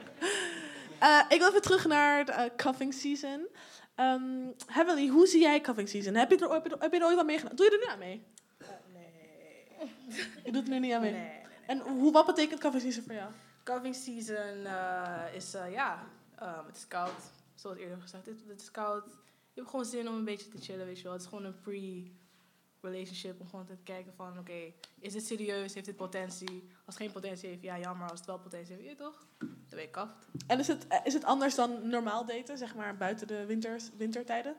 Eh, ik wil even terug naar de cuffing season. Ehm Heavenly, hoe zie jij cuffing season? Heb je er, heb je er, heb je er ooit wat mee gedaan? Doe je er nu aan mee? nee. Je doet er nu niet aan mee? Nee, nee, En hoe, wat betekent cuffing season voor jou? Cuffing season eh, is, eh, ja, ehm, het is koud. Zoals eerder gezegd, het, het is koud. Je hebt gewoon zin om een beetje te chillen, weet je wel. Het is gewoon een pre-relationship om gewoon te kijken van, oké, is dit serieus? Heeft dit potentie? Als het geen potentie heeft, ja, jammer. Als het wel potentie heeft, je toch? Dan ben je kaft. En is het, eh, is het anders dan normaal daten, zeg maar, buiten de winters, wintertijden?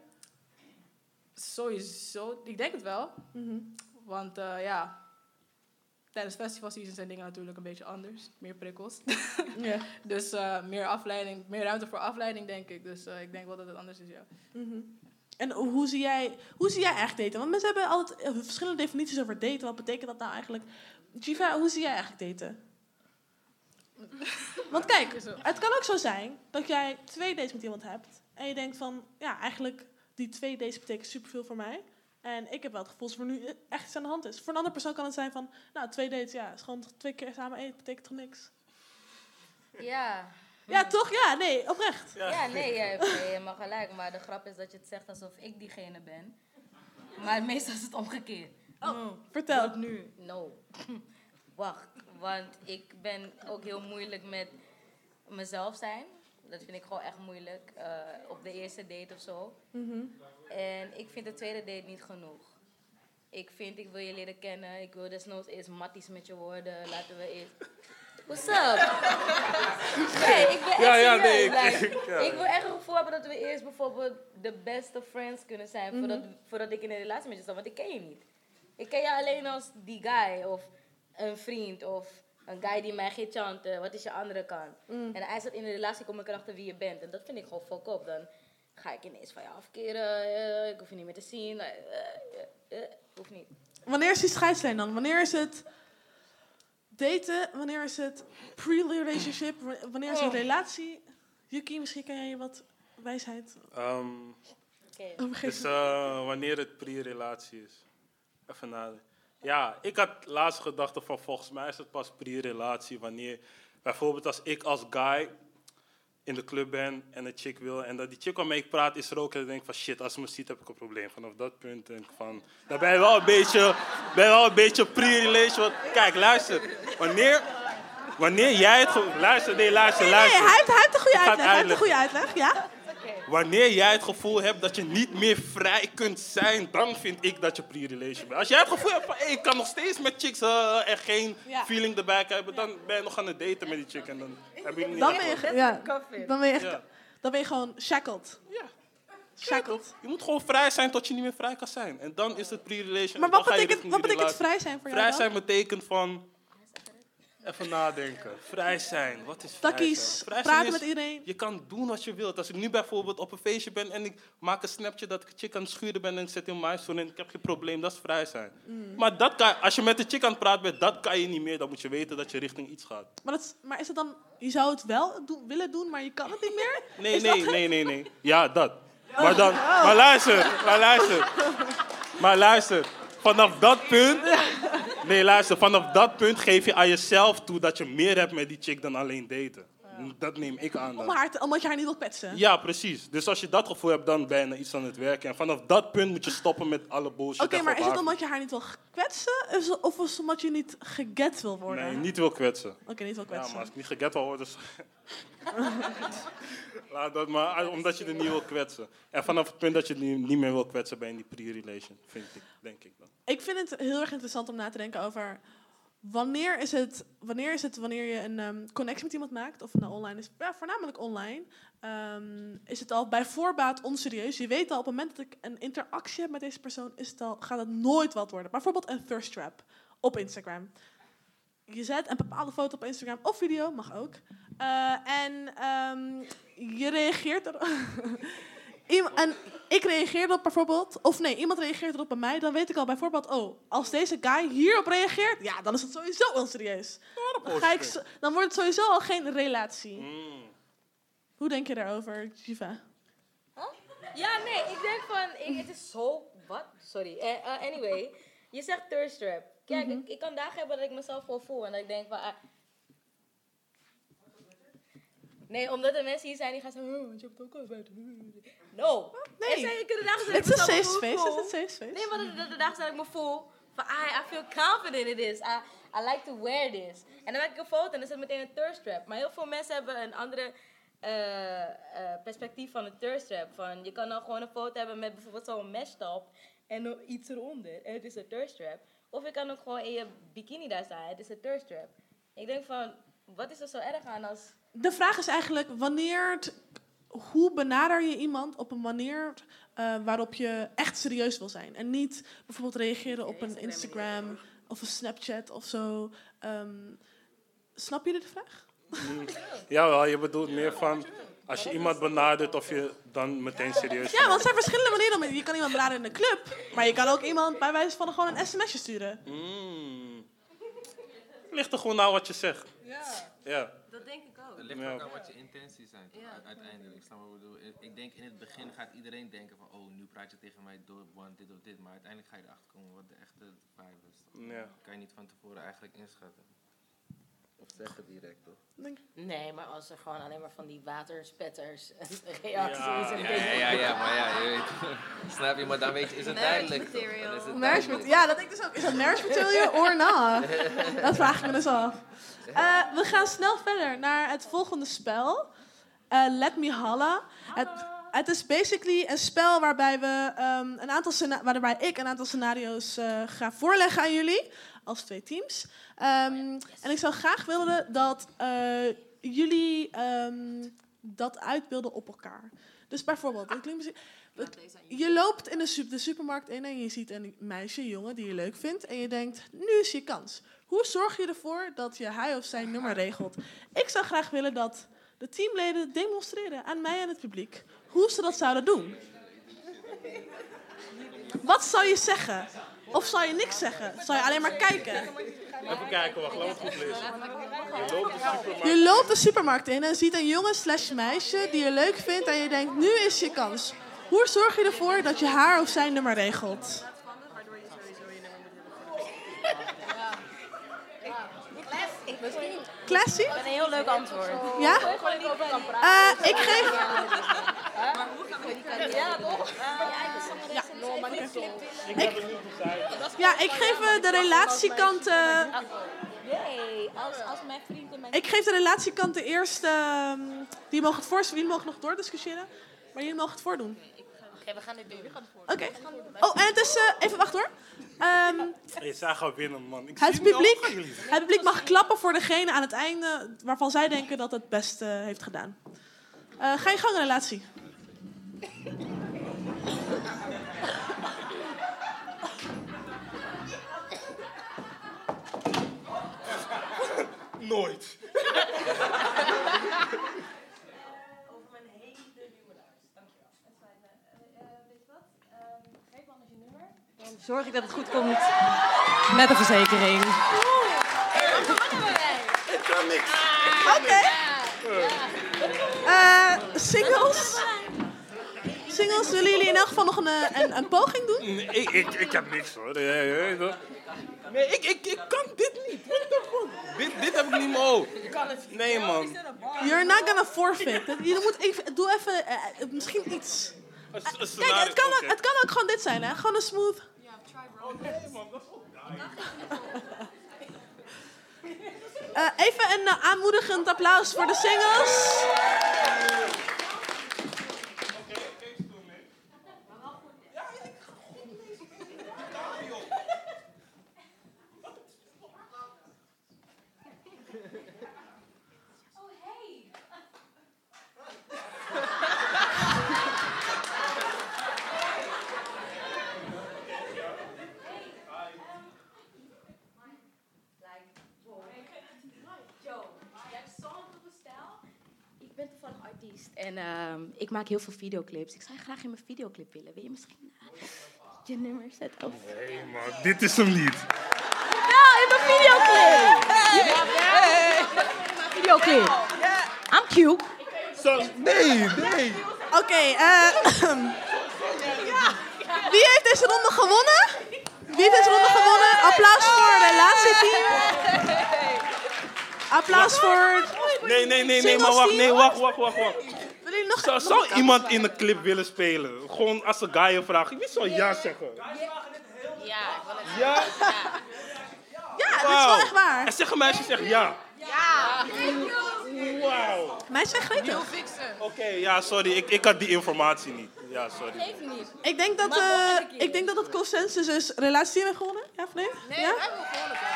Sowieso, ik denk het wel. Mhm. Want eh, ja, tijdens festivalseason zijn dingen natuurlijk een beetje anders. Meer prikkels. Ja. dus eh, meer afleiding, meer ruimte voor afleiding, denk ik. Dus eh, ik denk wel dat het anders is, ja. Mhm. En hoe zie, jij, hoe zie jij echt daten? Want mensen hebben altijd eh, verschillende definities over daten. Wat betekent dat nou eigenlijk? Jiva, hoe zie jij eigenlijk daten? Want kijk, het kan ook zo zijn dat jij twee dates met iemand hebt. En je denkt van, ja, eigenlijk die twee dates betekenen superveel voor mij. En ik heb wel het gevoel dat er nu echt iets aan de hand is. Voor een andere persoon kan het zijn van, nou, twee dates, ja, is gewoon twee keer samen eten, betekent toch niks? Ja. Ja, toch? Ja, nee, oprecht. Ja, nee, je hebt helemaal gelijk. Maar de grap is dat je het zegt alsof ik diegene ben. Maar meestal is het omgekeerd. Oh, vertel. Wat nu? No. Wacht, want ik ben ook heel moeilijk met mezelf zijn. Dat vind ik gewoon echt moeilijk. eh, op de eerste date of zo. Mhm. En ik vind de tweede date niet genoeg. Ik vind, ik wil je leren kennen. Ik wil desnoods eerst matties met je worden. Laten we eerst... What's up? Nee, ik ben echt Ja, ja, nee, ik- Like, ja. ik wil echt een gevoel hebben dat we eerst bijvoorbeeld de beste friends kunnen zijn. Mhm. voordat, voordat ik in een relatie met je sta. Want ik ken je niet. Ik ken je alleen als die guy. Of een vriend. Of een guy die mij gaat chanten. Wat is je andere kant? Mm. En als dat in een relatie kom ik erachter wie je bent. En dat vind ik gewoon fuck op. Dan ga ik ineens van je afkeren. eh, ik hoef je niet meer te zien. eh, eh, eh, hoeft niet. Wanneer is die scheidslijn dan? Wanneer is het daten? Wanneer is het pre-relationship? Wa- Wanneer is het Oh. relatie? Yuki, misschien kan jij wat wijsheid Ehm, Oké. overgeven. dus eh, wanneer het pre-relatie is. Even nadenken. Ja, ik had laatst gedacht van volgens mij is het pas pre-relatie wanneer... Bijvoorbeeld als ik als guy in de club ben en een chick wil en dat die chick waarmee ik praat is er ook en dan denk ik van shit, als ze me ziet heb ik een probleem. Vanaf dat punt denk ik van, dan ben je wel een beetje, ben je wel een beetje pre-relation. Want Kijk, luister, wanneer, wanneer jij het... Luister, nee, luister, Nee, nee, luister. hij heeft, hij heeft een goede uitleg. Hij heeft een goede uitleg, ja? Wanneer jij het gevoel hebt dat je niet meer vrij kunt zijn, dan vind ik dat je pre-relation bent. Als jij het gevoel hebt van, hey, ik kan nog steeds met chicks eh, en geen Ja. feeling erbij hebben, dan ben je nog aan het daten met die chick en dan heb je niet Dan ben je, ja, dan ben je echt, Ja. dan ben je gewoon shackled. Ja. Shackled. Je moet gewoon vrij zijn tot je niet meer vrij kan zijn. En dan is het pre-relation. Maar wat betekent, wat betekent vrij zijn voor jou Vrij dan? zijn betekent van... Even nadenken. Vrij zijn. Wat is vrij Takkies, zijn? Vrij praten zijn met iedereen. Je kan doen wat je wilt. Als ik nu bijvoorbeeld op een feestje ben en ik maak een snapje dat ik een chick aan het schuren ben en ik zet in mijn stoel en ik heb geen probleem, dat is vrij zijn. Mm. Maar dat kan, als je met een chick aan het praten bent, dat kan je niet meer. Dan moet je weten dat je richting iets gaat. Maar, dat, is- maar is het dan, je zou het wel doen, willen doen, maar je kan het niet meer? Nee, Is nee, nee, nee, nee. Ja, dat. Maar dan, maar luister, maar luister. Maar luister, vanaf dat punt... Nee, luister, vanaf dat punt geef je aan jezelf toe dat je meer hebt met die chick dan alleen daten. Dat neem ik aan Om haar te- omdat je haar niet wil kwetsen? Ja, precies. Dus als je dat gevoel hebt, dan ben je iets aan het werken. En vanaf dat punt moet je stoppen met alle bullshit. Oké, maar is het omdat je haar niet wil kwetsen? Is het- Of is het omdat je niet geget wil worden? Nee, niet wil kwetsen. Oké, niet wil Ja, kwetsen. maar als ik niet geget wil worden... is- Laat dat maar, ah, omdat je er niet wil kwetsen. En vanaf het punt dat je het niet niet meer wil kwetsen, ben je in die pre-relation, vind ik, denk ik dan. Ik vind het heel erg interessant om na te denken over wanneer is het wanneer, is het wanneer je een ehm, connectie met iemand maakt, of nou online is, ja, voornamelijk online, ehm, is het al bij voorbaat onserieus. Je weet al op het moment dat ik een interactie heb met deze persoon, is het al, gaat het nooit wat worden. Bijvoorbeeld een thirst trap op Instagram. Je zet een bepaalde foto op Instagram of video, mag ook. Eh, en ehm, je reageert er. Iem- en ik reageer erop bijvoorbeeld, of nee, iemand reageert erop bij mij, dan weet ik al bijvoorbeeld, oh, als deze guy hierop reageert, ja, dan is het sowieso onserieus. Dan, ga ik, zo- dan wordt het sowieso al geen relatie. Mm. Hoe denk je daarover, Jiva? Ja, nee, ik denk van, ik, het is zo, wat? Sorry. Eh, eh, anyway, je zegt thirst trap. Kijk, ik, ik kan dagen hebben dat ik mezelf gewoon voel en dat ik denk van, ah. Nee, omdat er mensen hier zijn die gaan zeggen, oh, want je hebt ook al buiten. No. Nee. Er zijn, dagen zijn Het dat is ik safe space, voel. het is een safe space. Nee, maar de, de, de dagen zijn dat ik me voel van, ah, I feel confident in this. I, I like to wear this. En dan maak ik een foto en dan is het meteen een thirst trap. Maar heel veel mensen hebben een andere eh, eh, perspectief van een thirst trap. Van, je kan dan gewoon een foto hebben met bijvoorbeeld zo'n mesh top en nog iets eronder. En het is een thirst trap. Of je kan ook gewoon in je bikini daar staan. Het is een thirst trap. Ik denk van, wat is er zo erg aan als... De vraag is eigenlijk, wanneer, het- hoe benader je iemand op een manier eh, waarop je echt serieus wil zijn? En niet bijvoorbeeld reageren op een Instagram of een Snapchat of zo. Ehm, snap je de vraag? Jawel, je bedoelt meer van als je iemand benadert of je dan meteen serieus Ja, want er zijn verschillende manieren. om- Je kan iemand benaderen in een club, maar je kan ook iemand bij wijze van gewoon een sms'je sturen. Mm. Ligt er gewoon aan wat je zegt. Ja. Ja. Dat denk ik ook. Het ligt Ja. ook aan wat je intenties zijn, toch? Ja. Uiteindelijk. Snap je wat ik bedoel? Ik- denk in het begin gaat iedereen denken van, oh, nu praat je tegen mij door, want dit of dit. Maar uiteindelijk ga je erachter komen wat de echte vibe is. Ja. kan je niet van tevoren eigenlijk inschatten. Of zeggen direct, toch? Nee, maar als er gewoon alleen maar van die waterspetters en reacties Ja, en ja, dingen- ja, ja, maar ja, je weet. Snap je, maar dan weet je, is het Marriage duidelijk. het Marriage ja, dat denk ik dus ook. Is dat marriage material or not? Dat vraag ik me dus af. Eh, we gaan snel verder naar het volgende spel. Eh, Let Me Holla. Het, het is basically een spel waarbij, we, ehm, een aantal scena- waarbij ik een aantal scenario's eh, ga voorleggen aan jullie. Als twee teams. Ehm, en ik zou graag willen dat eh, jullie ehm, dat uitbeelden op elkaar. Dus bijvoorbeeld, het misschien- je loopt in de, sup- de supermarkt in en je ziet een meisje, een jongen die je leuk vindt. En je denkt, nu is je kans. Hoe zorg je ervoor dat je hij of zijn nummer regelt? Ik zou graag willen dat de teamleden demonstreren aan mij en het publiek hoe ze dat zouden doen. Wat zou je zeggen? Of zou je niks zeggen? Zou je alleen maar kijken? Even kijken, wacht, laat het goed lezen. Je loopt de supermarkt. Je loopt de supermarkt in en ziet een jongen slash meisje die je leuk vindt en je denkt, nu is je kans. Hoe zorg je ervoor dat je haar of zijn nummer regelt? Classy? Een heel leuk antwoord. Ja? Eh, ik geef... Maar hoe gaan we die kant Ja, toch? Ja, Ik, ja, ik geef eh, de relatiekant... eh, Nee, als, als mijn vriend en mijn... ik geef de relatiekant de eerste... ehm, die mogen het voorst, jullie mogen nog doordiscussiëren. Maar jullie mogen het voordoen. Oké, we gaan dit doen. Oké. Oh, en het is... eh, even wachten hoor. Ehm, Hey, zij gaan winnen, man. Ik Het al publiek, het publiek mag klappen voor degene aan het einde waarvan zij denken dat het het beste heeft gedaan. Eh, ga je gang, relatie. Nooit. Over mijn hele nieuwe lijst. Dankjewel. weet je wat? geef anders je nummer. Dan zorg ik dat het goed komt met de verzekering. Ik kan niks. Oké. Eh, singles. Singles, willen jullie in elk geval nog een, eh, een, een poging doen? Nee, ik, ik, ik heb niks hoor. Ja, ja, ja? Nee, ik, ik, ik kan dit niet. What the fuck? Dit, dit heb ik niet hoofd. Nee, man. You're not gonna forfeit. Je moet even, doe even, eh, eh, misschien iets. Kijk, het kan, ook, het kan ook gewoon dit zijn, hè? Gewoon een smooth. Eh, even een aanmoedigend applaus voor de singles. ik ben en ehm, ik maak heel veel videoclips. Ik zou je graag in mijn videoclip willen. Wil je misschien eh, je nummer zetten? Of... Nee, maar dit is hem niet. Ja, in mijn videoclip! Ja, in mijn videoclip. I'm cute. Zo, nee, nee. Oké, eh, wie heeft deze ronde gewonnen? Wie heeft deze ronde gewonnen? Applaus voor het relatieteam. Applaus voor... Nee, nee, nee, nee, maar wacht, team. nee, wacht, wacht, wacht, wacht. Nog Zou, iemand in een clip willen spelen? Gewoon als een guy je vraagt. Wie zou ja zeggen? Ja, ik wil het Ja? Ja, dat is wel echt waar. En zeg een meisje zegt ja. Ja. Wauw. Meisje zegt gretig. Oké, ja, sorry. Ik, ik had die informatie niet. Ja, sorry. Niet. Ik denk dat, eh, ik denk dat het consensus is relatieteam heeft gewonnen. Ja of nee? Nee, ja? wij hebben gewonnen.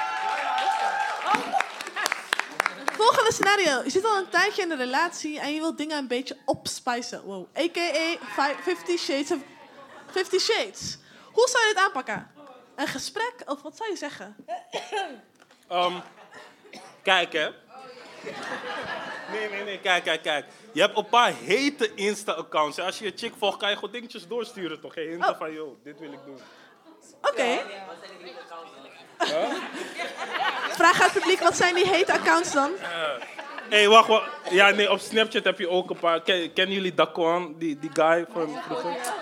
Volgende scenario. Je zit al een tijdje in een relatie en je wilt dingen een beetje opspicen. Wow. A.k.a. fi- 50 Shades of 50 Shades. Hoe zou je dit aanpakken? Een gesprek of wat zou je zeggen? Ehm, kijk, hè. Nee, nee, nee. Kijk, kijk, kijk. Je hebt een paar hete Insta-accounts. Als je je chick volgt, kan je gewoon dingetjes doorsturen, toch? Geen hinten Oh. van, yo, dit wil ik doen. Oké. Vraag uit het publiek, wat zijn die hete accounts dan? Hé, hey, wacht, wacht. Ja, nee, op Snapchat heb je ook een paar. Ken, kennen jullie Daquan, die, die guy van?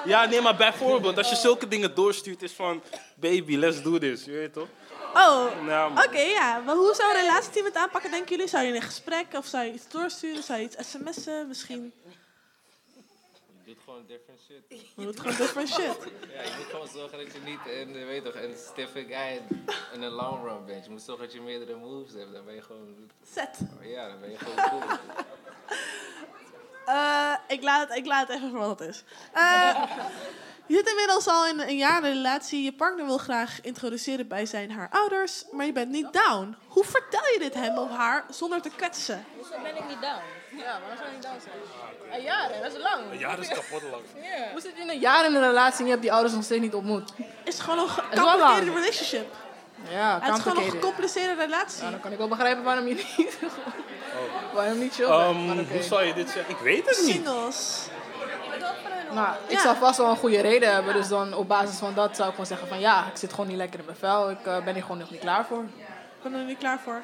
Ja, nee, maar bijvoorbeeld, als je zulke dingen doorstuurt, is van... Baby, let's do this, je weet toch? Oh, Ja, oké, ja. Maar hoe zou een relatieteam het aanpakken, denken jullie? Zou je een gesprek of zou je iets doorsturen? Zou je iets sms'en misschien? Je doet gewoon different shit. Je doet gewoon different shit. Ja, je moet gewoon zorgen dat je niet in, de- weet toch, een stiffig guy in een long run bent. Je moet zorgen dat je meerdere moves hebt. Dan ben je gewoon... Zet. Ja, dan ben je gewoon cool. Eh, ik, laat, ik laat het even voor wat het is. Eh, je zit inmiddels al in een jaar in een relatie. Je partner wil graag introduceren bij zijn haar ouders, maar je bent niet down. Hoe vertel je dit hem of haar zonder te kwetsen? Hoezo ben ik niet down? Ja, waarom zou ik niet down zijn? Een jaar, dat is lang. Ja, dat is kapot lang. Hoe zit je in een jaar in een relatie en je hebt die ouders nog steeds niet ontmoet? is gewoon een complicated relationship. Ja, Het is gewoon een gecompliceerde relatie. Ja, dan kan ik wel begrijpen waarom je niet, waarom niet chill bent. Ehm, maar oké. Hoe zou je dit zeggen? Ik weet het niet. Singles. Nou, ik Ja. zou vast wel een goede reden hebben. Dus dan op basis van dat zou ik gewoon zeggen van ja, ik zit gewoon niet lekker in mijn vel. Ik eh, ben hier gewoon nog niet klaar voor. Ik ben er niet klaar voor.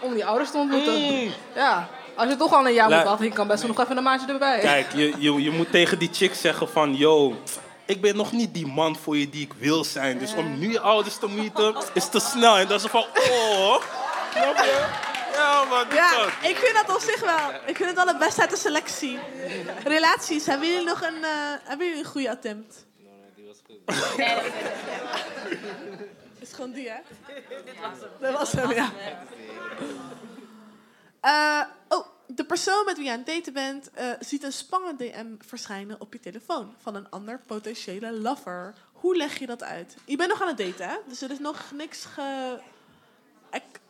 Om die ouders te ontmoeten. Mm. Ja, als je toch al een jaar La- moet wachten, je kan best wel nog even een maandje erbij. Kijk, je, je, je moet tegen die chick zeggen van... Yo, ik ben nog niet die man voor je die ik wil zijn. Dus om nu je ouders te meeten, is te snel. En dan is van... Oh, snap je? Ja, man, dit Ja, ik vind dat op zich wel. Ik vind het wel het beste uit de selectie. Relaties, hebben jullie nog een, eh, hebben jullie een goede attempt? Die was goed. Is het gewoon die, hè? Dat was hem, ja. Eh, oh, de persoon met wie je aan het daten bent eh, ziet een spannend DM verschijnen op je telefoon van een ander potentiële lover. Hoe leg je dat uit? Je bent nog aan het daten, hè? Dus er is nog niks, ge,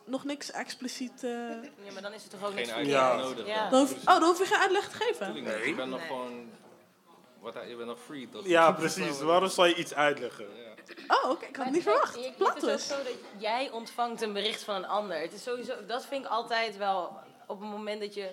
nog niks expliciet. eh, Ja, maar dan is het toch ook Geen niks uitleg nodig. Ja. dan hoef, oh, dan hoef je geen uitleg te geven. Tuurlijk niet. Je bent nog gewoon... Wat, je bent nog free, toch? Ja, precies. Waarom zou je iets uitleggen? Oh, oké, ik had het niet verwacht. Je- Het is ook twist. zo dat jij ontvangt een bericht van een ander. Het is sowieso, dat vind ik altijd wel op het moment dat je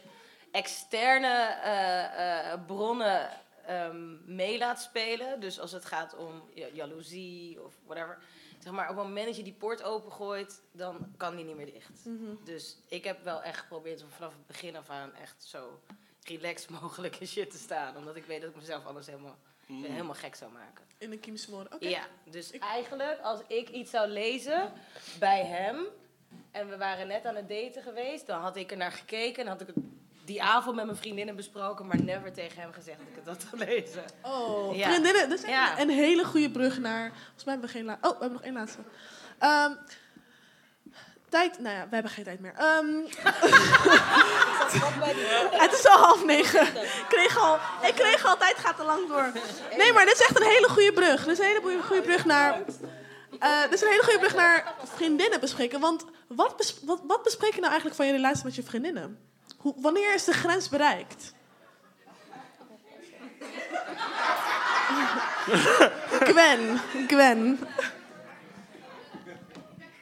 externe eh, eh, bronnen ehm, mee laat spelen. Dus als het gaat om ja, jaloezie of whatever. Zeg maar, op het moment dat je die poort opengooit, dan kan die niet meer dicht. Mhm. Dus ik heb wel echt geprobeerd om vanaf het begin af aan echt zo relaxed mogelijk in shit te staan. Omdat ik weet dat ik mezelf anders helemaal, helemaal gek zou maken. In de kiem smoren. Oké. Ja, dus eigenlijk als ik iets zou lezen bij hem en we waren net aan het daten geweest, dan had ik er naar gekeken en had ik het die avond met mijn vriendinnen besproken, maar never tegen hem gezegd dat ik het had gelezen. Oh, Ja. vriendinnen. Dat is Ja. een hele goede brug naar... Volgens mij hebben we geen la- Oh, we hebben nog één laatste. Ehm, tijd... Nou ja, we hebben geen tijd meer. Ehm, het is al half negen. Ik kreeg al, ik kreeg al, tijd gaat te lang door. Nee, maar dit is echt een hele goede brug. Dit is een hele goede- brug naar... eh, dit is een hele goede brug naar vriendinnen bespreken. Want wat, bes- wat, wat bespreek je nou eigenlijk van je relatie met je vriendinnen? Hoe, wanneer is de grens bereikt? Gwen, Gwen.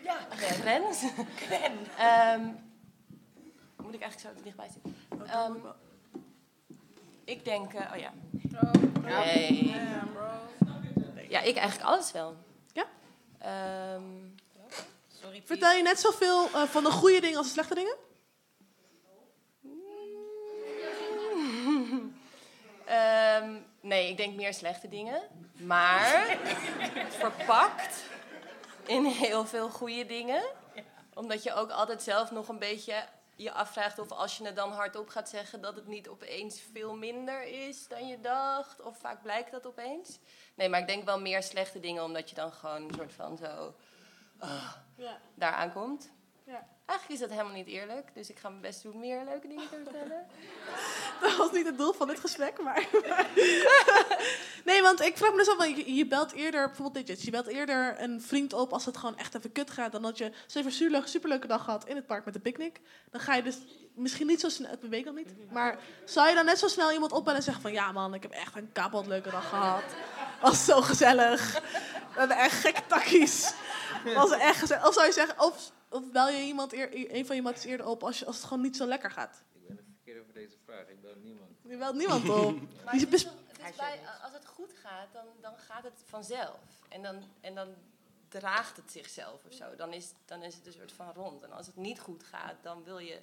Ja, Gwen. Gwen. Ehm, moet ik eigenlijk zo dichtbij zitten? Ehm, Ik denk, eh, oh ja. Oh, Nee. Ja, ik eigenlijk alles wel. Ja? Ehm, sorry, Piet. Vertel je net zoveel eh, van de goede dingen als de slechte dingen? Ehm, nee, ik denk meer slechte dingen. Maar verpakt in heel veel goede dingen. Omdat je ook altijd zelf nog een beetje je afvraagt of als je het dan hardop gaat zeggen... dat het niet opeens veel minder is dan je dacht. Of vaak blijkt dat opeens. Nee, maar ik denk wel meer slechte dingen omdat je dan gewoon een soort van zo... ah, Ja. daar aankomt. Ja. Eigenlijk is dat helemaal niet eerlijk. Dus ik ga mijn best doen meer leuke dingen te vertellen. Dat was niet het doel van dit gesprek, maar... nee, want ik vraag me dus af, want je, je belt eerder, bijvoorbeeld dit, je belt eerder een vriend op als het gewoon echt even kut gaat, dan dat je zo'n een super, superleuke dag gehad in het park met de picknick. Dan ga je dus misschien niet zo snel, ik weet nog niet, maar zou je dan net zo snel iemand opbellen en zeggen van, ja man, ik heb echt een kapot leuke dag gehad. Was zo gezellig. We hebben echt gekke takkies. Was echt gezellig. Of zou je zeggen, of, of bel je iemand eer, een van je matties eerder op als, je, als het gewoon niet zo lekker gaat? Ik ben het verkeerd over deze vraag. Ik bel niemand. Je belt niemand op. Maar Die het bes- is, het is bij, als het goed gaat, dan, dan gaat het vanzelf. En dan, en dan draagt het zichzelf of zo. Dan is, dan is het een soort van rond. En als het niet goed gaat, dan wil je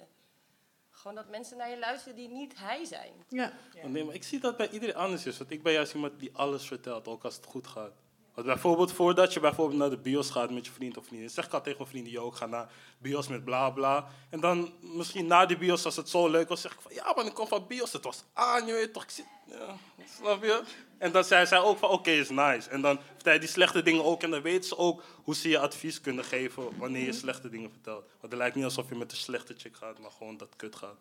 gewoon dat mensen naar je luisteren die niet hij zijn. Ja. Nee, maar ik zie dat bij iedereen anders is. Want ik ben juist iemand die alles vertelt, ook als het goed gaat. Want bijvoorbeeld voordat je bijvoorbeeld naar de bios gaat met je vriend of vriendin, zeg ik al tegen mijn vrienden, yo, ik ga naar bios met bla bla. En dan misschien na die bios, als het zo leuk was, zeg ik van, ja man, ik kom van bios, het was aan, je weet toch, ik zit, ja, snap je? En dan zei zij ook van, oké, is nice. En dan vertel je die slechte dingen ook en dan weten ze ook hoe ze je advies kunnen geven wanneer je slechte dingen vertelt. Want het lijkt niet alsof je met een slechte chick gaat, maar gewoon dat kut gaat.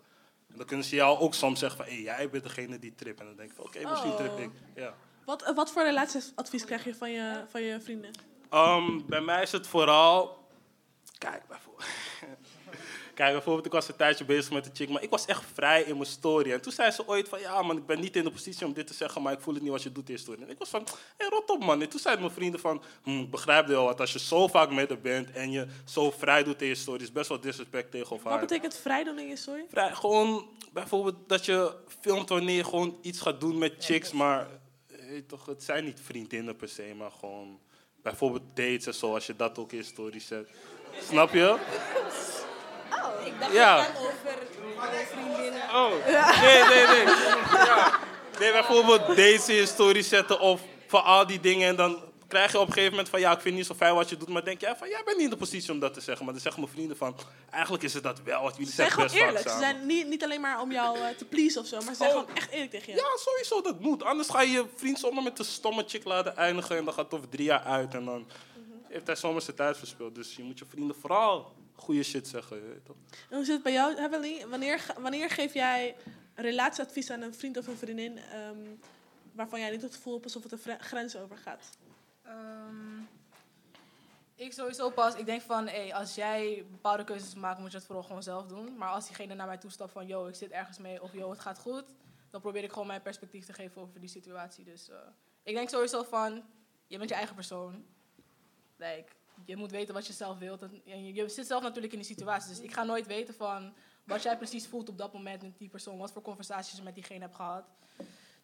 En dan kunnen ze jou ook soms zeggen van, hé, jij bent degene die trip. En dan denk ik van, oké, misschien Oh. trip ik. Ja. Wat, eh, wat voor relatieadvies krijg je van je, van je vrienden? Ehm, bij mij is het vooral. Kijk, bijvoorbeeld. Kijk, bijvoorbeeld, ik was een tijdje bezig met een chick, maar ik was echt vrij in mijn story. En toen zei ze ooit van, ja man, ik ben niet in de positie om dit te zeggen, maar ik voel het niet wat je doet in je story. En ik was van, hé, hey, rot op man. En toen zeiden mijn vrienden van, hm, ik begrijp wel, want als je zo vaak met haar bent en je zo vrij doet in je story, is best wel disrespect tegenover Wat haar. betekent vrij doen in je story? Vrij, gewoon bijvoorbeeld dat je filmt wanneer je gewoon iets gaat doen met chicks, maar weet toch, het zijn niet vriendinnen per se, maar gewoon bijvoorbeeld dates en zo, als je dat ook in story zet. Snap je? Ik dacht Ja. over vriendinnen. Oh, nee, nee, nee. Ja. Nee, bijvoorbeeld dates in story zetten of van al die dingen en dan krijg je op een gegeven moment van ja, ik vind het niet zo fijn wat je doet, maar denk jij van jij bent niet in de positie om dat te zeggen. Maar dan zeggen mijn vrienden van eigenlijk is het dat wel, want jullie zeggen gewoon best eerlijk. Ze zijn niet, niet alleen maar om jou eh, te pleasen of zo, maar ze zijn Oh. gewoon echt eerlijk tegen je. Ja, sowieso, dat moet. Anders ga je je vriend zomaar met een stomme chick laten eindigen en dan gaat het over drie jaar uit en dan heeft hij zomaar zijn tijd verspild. Dus je moet je vrienden vooral goede shit zeggen. Je weet toch? En hoe zit het bij jou, Heavenly? Wanneer, wanneer geef jij relatieadvies aan een vriend of een vriendin ehm, waarvan jij niet het gevoel hebt alsof het een vre- grens overgaat? Ehm, ik sowieso pas, ik denk van, hey, als jij bepaalde keuzes maakt, moet je het vooral gewoon zelf doen. Maar als diegene naar mij toestapt van, yo, ik zit ergens mee, of yo, het gaat goed, dan probeer ik gewoon mijn perspectief te geven over die situatie. Dus eh, ik denk sowieso van, je bent je eigen persoon. Like, je moet weten wat je zelf wilt. En je, je zit zelf natuurlijk in die situatie. Dus ik ga nooit weten van wat jij precies voelt op dat moment met die persoon. Wat voor conversaties je met diegene hebt gehad.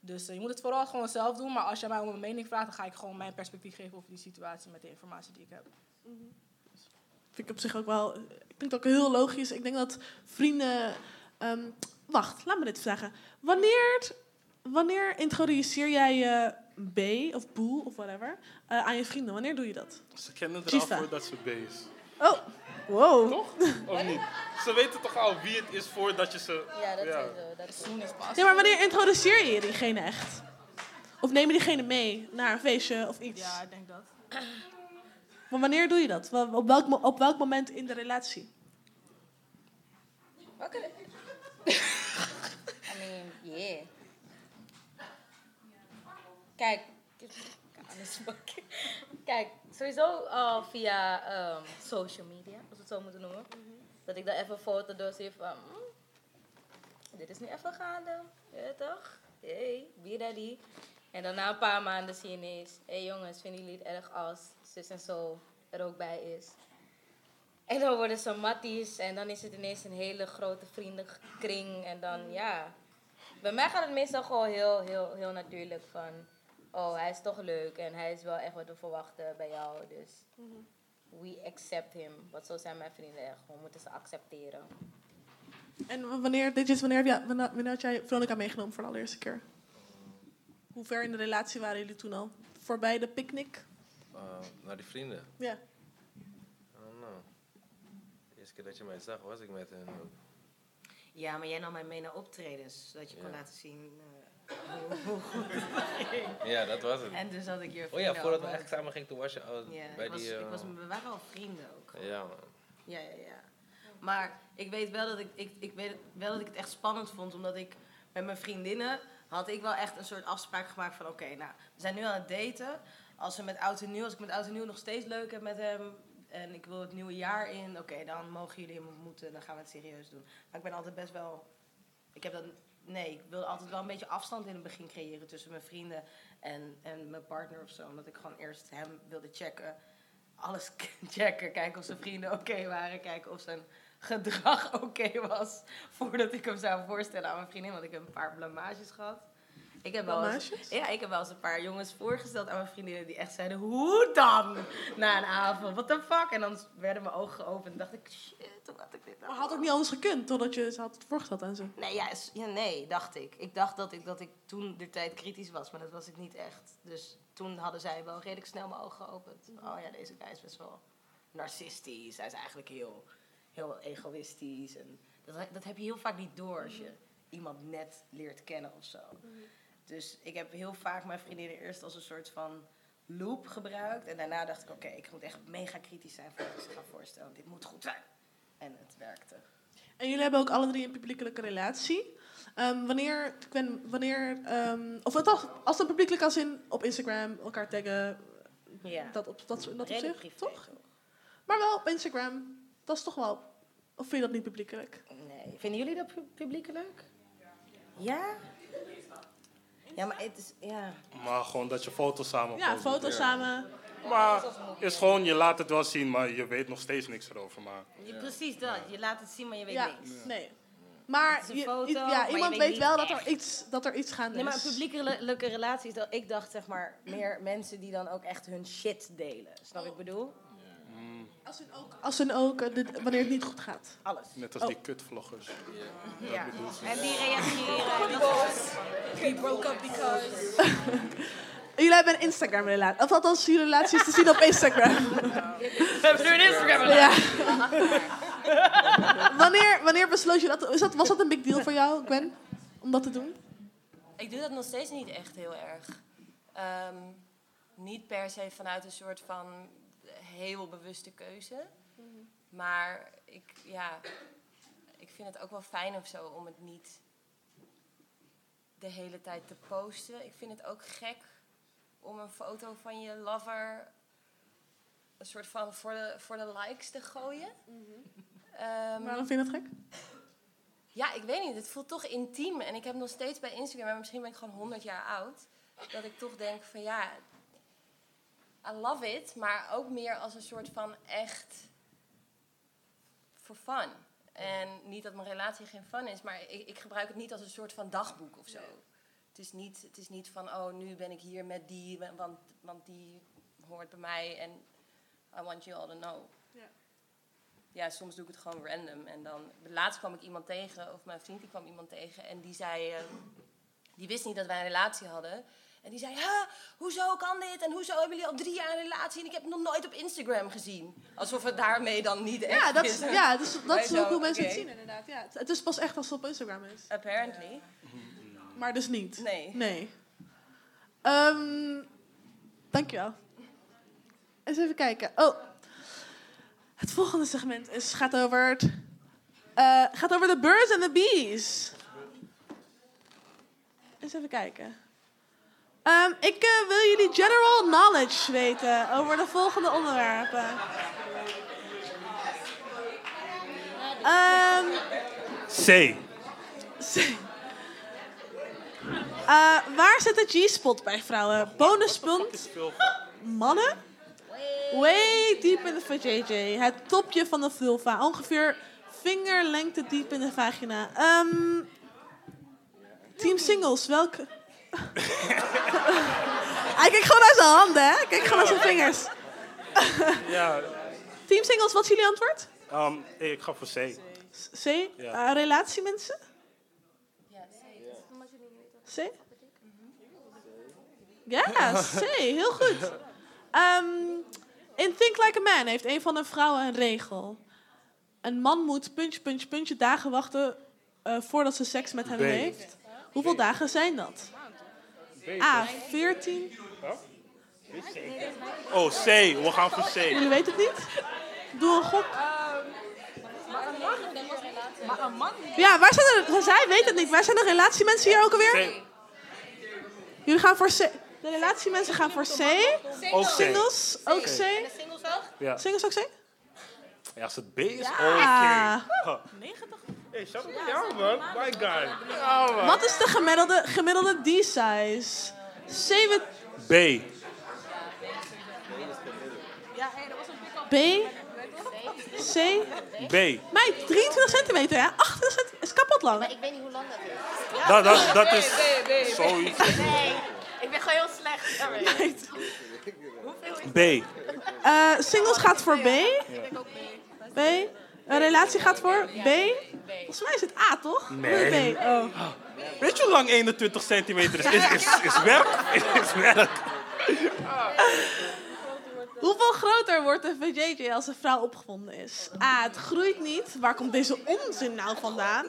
Dus eh, je moet het vooral gewoon zelf doen. Maar als jij mij om een mening vraagt, dan ga ik gewoon mijn perspectief geven over die situatie met de informatie die ik heb. Vind ik op zich ook wel. Ik denk dat ook heel logisch. Ik denk dat vrienden. ehm, wacht, laat me dit vragen. Wanneer, wanneer introduceer jij je B of boe of whatever eh, aan je vrienden? Wanneer doe je dat? Ze kennen er al Chifa. voordat ze B is. Oh, wow. Toch? Of niet? Ze weten toch al wie het is voordat je ze... Ja, dat Ja. is zo. Dat is Soon is pas. Nee, maar wanneer introduceer je diegene echt? Of neem je diegene mee naar een feestje of iets? Ja, ik denk dat. Maar wanneer doe je dat? Op welk, op welk moment in de relatie? Oké. I mean, yeah. Kijk. Kijk, sowieso al via ehm, social media, als we het zo moeten noemen. Dat ik daar even een foto door zie van... hm, dit is nu even gaande. Ja, toch? Hey, daddy. En dan na een paar maanden zie je ineens... Hé hey jongens, vinden jullie het erg als zus en zo er ook bij is? En dan worden ze matties en dan is het ineens een hele grote vriendenkring. En dan, ja, Bij mij gaat het meestal gewoon heel, heel, heel natuurlijk van... Oh, hij is toch leuk en hij is wel echt wat we verwachten bij jou. Dus we accept him. Want zo zijn mijn vrienden echt. We moeten ze accepteren. En wanneer, dit is, wanneer, heb jij, wanneer, wanneer had jij Veronica meegenomen voor de allereerste keer? Hoe ver in de relatie waren jullie toen al? Voorbij de picknick? Uh, naar die vrienden. Ja. I don't know. De eerste keer dat je mij zag, was ik met hen. Ja, maar jij nam mij mee naar optredens, zodat je kon Ja. laten zien eh, hoe, hoe goed het ging. Ja, dat was het. En dus had ik je Oh ja, voordat we echt samen gingen, toen was je al Ja, bij ik was, die... ik eh, was, we waren al vrienden ook. Ja, man. Ja, ja, ja. Maar ik weet wel dat ik, ik, ik weet wel dat ik het echt spannend vond, omdat ik met mijn vriendinnen had ik wel echt een soort afspraak gemaakt van oké, nou, we zijn nu aan het daten. Als we met oud en nieuw, als ik met oud en nieuw nog steeds leuk heb met hem en ik wil het nieuwe jaar in, oké, dan mogen jullie hem ontmoeten, dan gaan we het serieus doen. Maar ik ben altijd best wel, ik heb dat, nee, ik wilde altijd wel een beetje afstand in het begin creëren tussen mijn vrienden en, en mijn partner of zo, omdat ik gewoon eerst hem wilde checken alles checken. Kijken of zijn vrienden oké waren. Kijken of zijn gedrag oké was. Voordat ik hem zou voorstellen aan mijn vriendin. Want ik heb een paar blamages gehad. Ik heb, wel eens, ja, ik heb wel eens een paar jongens voorgesteld aan mijn vriendinnen die echt zeiden: Hoe dan? Na een avond, what the fuck? En dan werden mijn ogen geopend en dacht ik: Shit, hoe had ik dit nou? Maar had ook niet anders gekund, totdat je ze had voorgesteld aan ze. Nee, ja, nee, dacht ik. Ik dacht dat ik, dat ik toen de tijd kritisch was, maar dat was ik niet echt. Dus toen hadden zij wel redelijk snel mijn ogen geopend. Oh ja, deze guy is best wel narcistisch. Hij is eigenlijk heel, heel egoïstisch. En dat, dat heb je heel vaak niet door als je iemand net leert kennen of zo. Dus ik heb heel vaak mijn vriendinnen eerst als een soort van loop gebruikt. En daarna dacht ik, oké, ik moet echt mega kritisch zijn voordat ik ze ga voorstellen. Dit moet goed zijn. En het werkte. En jullie hebben ook alle drie een publiekelijke relatie. Ehm, wanneer, wanneer ehm, of althans, als het publiekelijk als in op Instagram elkaar taggen, Ja. dat op dat, dat op zich, privé, toch? Maar wel op Instagram, dat is toch wel, of vind je dat niet publiekelijk? Nee. Vinden jullie dat pu- publiekelijk? Ja? Ja, maar het is... Ja. Maar gewoon dat je foto's samen Ja, foto's samen. Maar is gewoon, je laat het wel zien, maar je weet nog steeds niks erover. Maar Je- Precies dat. Je laat het zien, maar je weet Ja, niks. nee. Maar is je- foto, maar ja, je iemand weet wel dat er, iets, dat er iets gaande Nee, maar is. publiekelijke relatie is dat... Ik dacht zeg maar meer mensen die dan ook echt hun shit delen. Snap wat ik bedoel? Als hun ook, als hun ook dit- wanneer het niet goed gaat. Alles. net als Oh. die kutvloggers. Ja. En die reageren. We broke up because... Jullie hebben een Instagram-relatie. Of althans, jullie relatie is te zien op Instagram. We hebben nu een Instagram. ja. wanneer, wanneer besloot je dat? Is dat? Was dat een big deal voor jou, Gwen? Om dat te doen? Ik doe dat nog steeds niet echt heel erg. Ehm, niet per se vanuit een soort van heel bewuste keuze. Maar ik, ja, ik vind het ook wel fijn of zo om het niet de hele tijd te posten. Ik vind het ook gek om een foto van je lover een soort van voor de, voor de likes te gooien. Ehm, Waarom vind je dat gek? ja, ik weet niet. Het voelt toch intiem. En ik heb nog steeds bij Instagram, maar misschien ben ik gewoon 100 jaar oud, dat ik toch denk van ja, I love it, maar ook meer als een soort van echt for fun. En niet dat mijn relatie geen fun is, maar ik, ik gebruik het niet als een soort van dagboek of zo. Het is, niet, het is niet van, oh, nu ben ik hier met die, want, want die hoort bij mij en I want you all to know. Ja. Ja, soms doe ik het gewoon random. En dan, laatst kwam ik iemand tegen, of mijn vriend die kwam iemand tegen en die zei, ehm, die wist niet dat wij een relatie hadden. En die zei, huh, hoezo kan dit? En hoezo hebben jullie al drie jaar een relatie? En ik heb het nog nooit op Instagram gezien. Alsof het daarmee dan niet echt Ja, dat is, ja, dus, dat is zo, ook hoe mensen het zien, inderdaad. Ja, het, het is pas echt als het op Instagram is. Apparently. Maar dus niet. Nee. Nee. Ehm, dankjewel. Eens even kijken. Oh. Het volgende segment is, gaat over het, eh, gaat over de birds and the bees. Eens even kijken. Ehm, ik eh, wil jullie general knowledge weten over de volgende onderwerpen. Ehm C. Eh, waar zit de G-spot bij vrouwen? Bonuspunt. Mannen? Way deep in de vajayjay. Het topje van de vulva. Ongeveer vingerlengte diep in de vagina. Ehm Team singles, welke... Hij kijkt gewoon naar zijn handen, hè? Kijk gewoon naar zijn vingers. Ja, Team singles, wat is jullie antwoord? ehm, ik ga voor C. C? Ja. Eh, relatiemensen? C? Ja, C. Heel goed. Ehm, in Think Like a Man heeft een van de vrouwen een regel. Een man moet puntje, puntje, puntje dagen wachten eh, voordat ze seks met hem B. heeft. Hoeveel dagen zijn dat? A. 14. Oh, C. We gaan voor C. Jullie weten het niet? Doe een gok. Maar een man Ja, waar zijn er... Zij weet het niet. Waar zijn de relatiemensen hier ook alweer? C. Jullie gaan voor C. De relatiemensen gaan voor C. Ook C. Singles, ook C. Singles ook? Ja. Singles ook C? ja, als het B is, Ah. oké. Hey, shout out to jou, man. My guy. Ja, man. Wat is de gemiddelde, gemiddelde D-size? 7 B. B. C. B. Meid, 23 centimeter, hè? 28 centimeter. is kapot lang. Maar ik weet niet hoe lang dat is. Dat, dat, dat is zoiets. Nee, ik ben gewoon heel slecht. daarmee. Meid. B. Eh, singles gaat voor B. B. Een relatie gaat voor B. Volgens mij is het A, toch? Nee. B? Oh. Weet je hoe lang 21 centimeter is? Is, is, is werk. Is werk. Hoeveel groter wordt de VJJ als een vrouw opgewonden is? A. Het groeit niet. Waar komt deze onzin nou vandaan?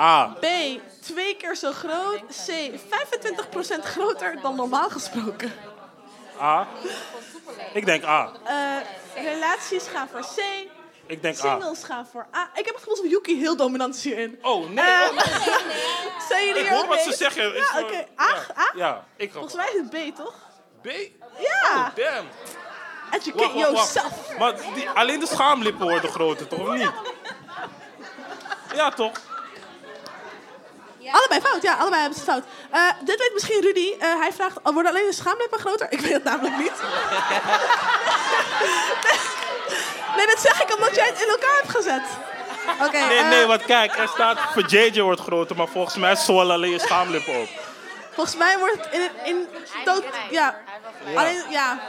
A. B. Twee keer zo groot. C. 25% groter dan normaal gesproken. A. Ik denk A. Eh, relaties gaan voor C. Ik denk A. Singles gaan voor A. Ik heb het gevoel dat Yuki heel dominant is hierin. Oh, nee. Eh, oh, Zijn jullie ik hoor wat ze zeggen. Ja, gewoon- oké. A? A? Ja, ik Volgens mij is het B, toch? B. Ja. Oh, damn. Educate Wacht, wacht, yourself. wacht. Maar die, alleen de schaamlippen worden groter, toch? Of niet? Ja, toch? Allebei fout, ja, allebei hebben ze fout. Eh, dit weet misschien Rudy. Eh, hij vraagt, oh, worden alleen de schaamlippen groter? Ik weet het namelijk niet. nee, dat zeg ik omdat jij het in elkaar hebt gezet. Oké. Nee, eh, nee, want kijk, er staat voor JJ wordt groter, maar volgens mij zwollen alleen je schaamlippen op. Volgens mij wordt het in... in toot, ja. Alleen, ja.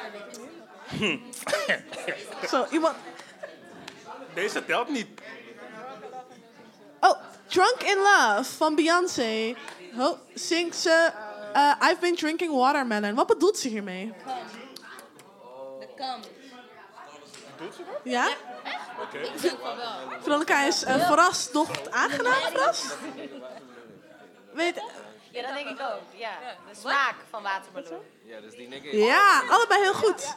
Zo, iemand... Deze telt niet. Oh, Drunk in Love van Beyoncé. Oh, zingt ze... eh, I've been drinking watermelon. Wat bedoelt ze hiermee? De kam. Ja? Oké. Ik denk van wel. Veronica is eh, verrast, doch aangenaam verrast. Weet, Ja, dat denk ik ook. Ja, de smaak van watermeloen. Ja, dus die ja, allebei heel goed.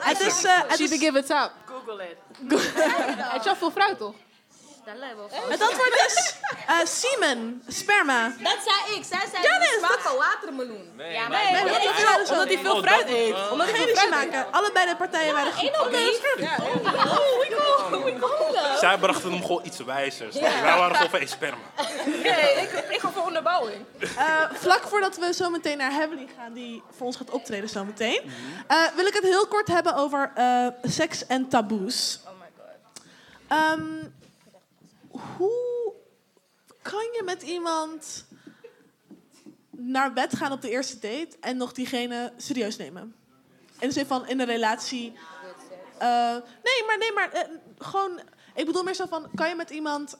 Het is eh, het She is be give it up. Google it. Het wel veel fruit, toch? Dat het antwoord is eh semen, sperma. Dat zei ik. Zij zei Ja, nee, de smaak dat- van watermeloen. Nee, Ja, maar- Nee, omdat hij veel, omdat hij veel Oh, fruit dat- eet. oh. Omdat hij geen maken. Allebei de partijen waren goed. Ain't no beef. Zij brachten hem gewoon iets wijzers. Wij waren gewoon van sperma. Nee, ik, ik ga voor onderbouwing. Eh, vlak voordat we zo meteen naar Heavenly gaan, die voor ons gaat optreden zometeen, eh wil ik het heel kort hebben over eh, seks en taboes. Oh my god. Hoe kan je met iemand naar bed gaan op de eerste date en nog diegene serieus nemen? In de zin van in een relatie. eh, nee, maar, nee, maar eh, gewoon. Ik bedoel meer zo van: kan je met iemand.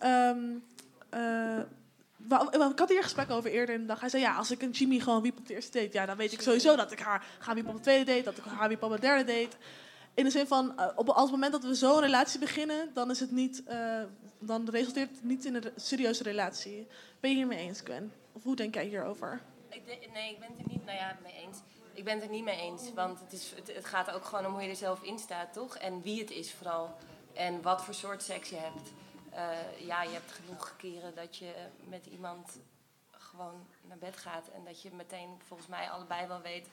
wa- ik had hier gesprek over eerder in de dag. Hij zei: Ja, als ik een Jimmy gewoon wiep op de eerste date, ja, dan weet ik sowieso dat ik haar ga wiepen op de tweede date, dat ik haar wiep op de derde date. In de zin van, eh, op, als het moment dat we zo'n relatie beginnen, dan is het niet, eh, dan resulteert het niet in een serieuze relatie. Ben je hiermee eens, Gwen? Of hoe denk jij hierover? Nee, ik ben het er niet nou ja, mee eens. Ik ben het er niet mee eens. Want het, is, het, gaat ook gewoon om hoe je er zelf in staat, toch? En wie het is vooral. En wat voor soort seks je hebt. Eh, ja, je hebt genoeg keren dat je met iemand gewoon naar bed gaat. En dat je meteen volgens mij allebei wel weet...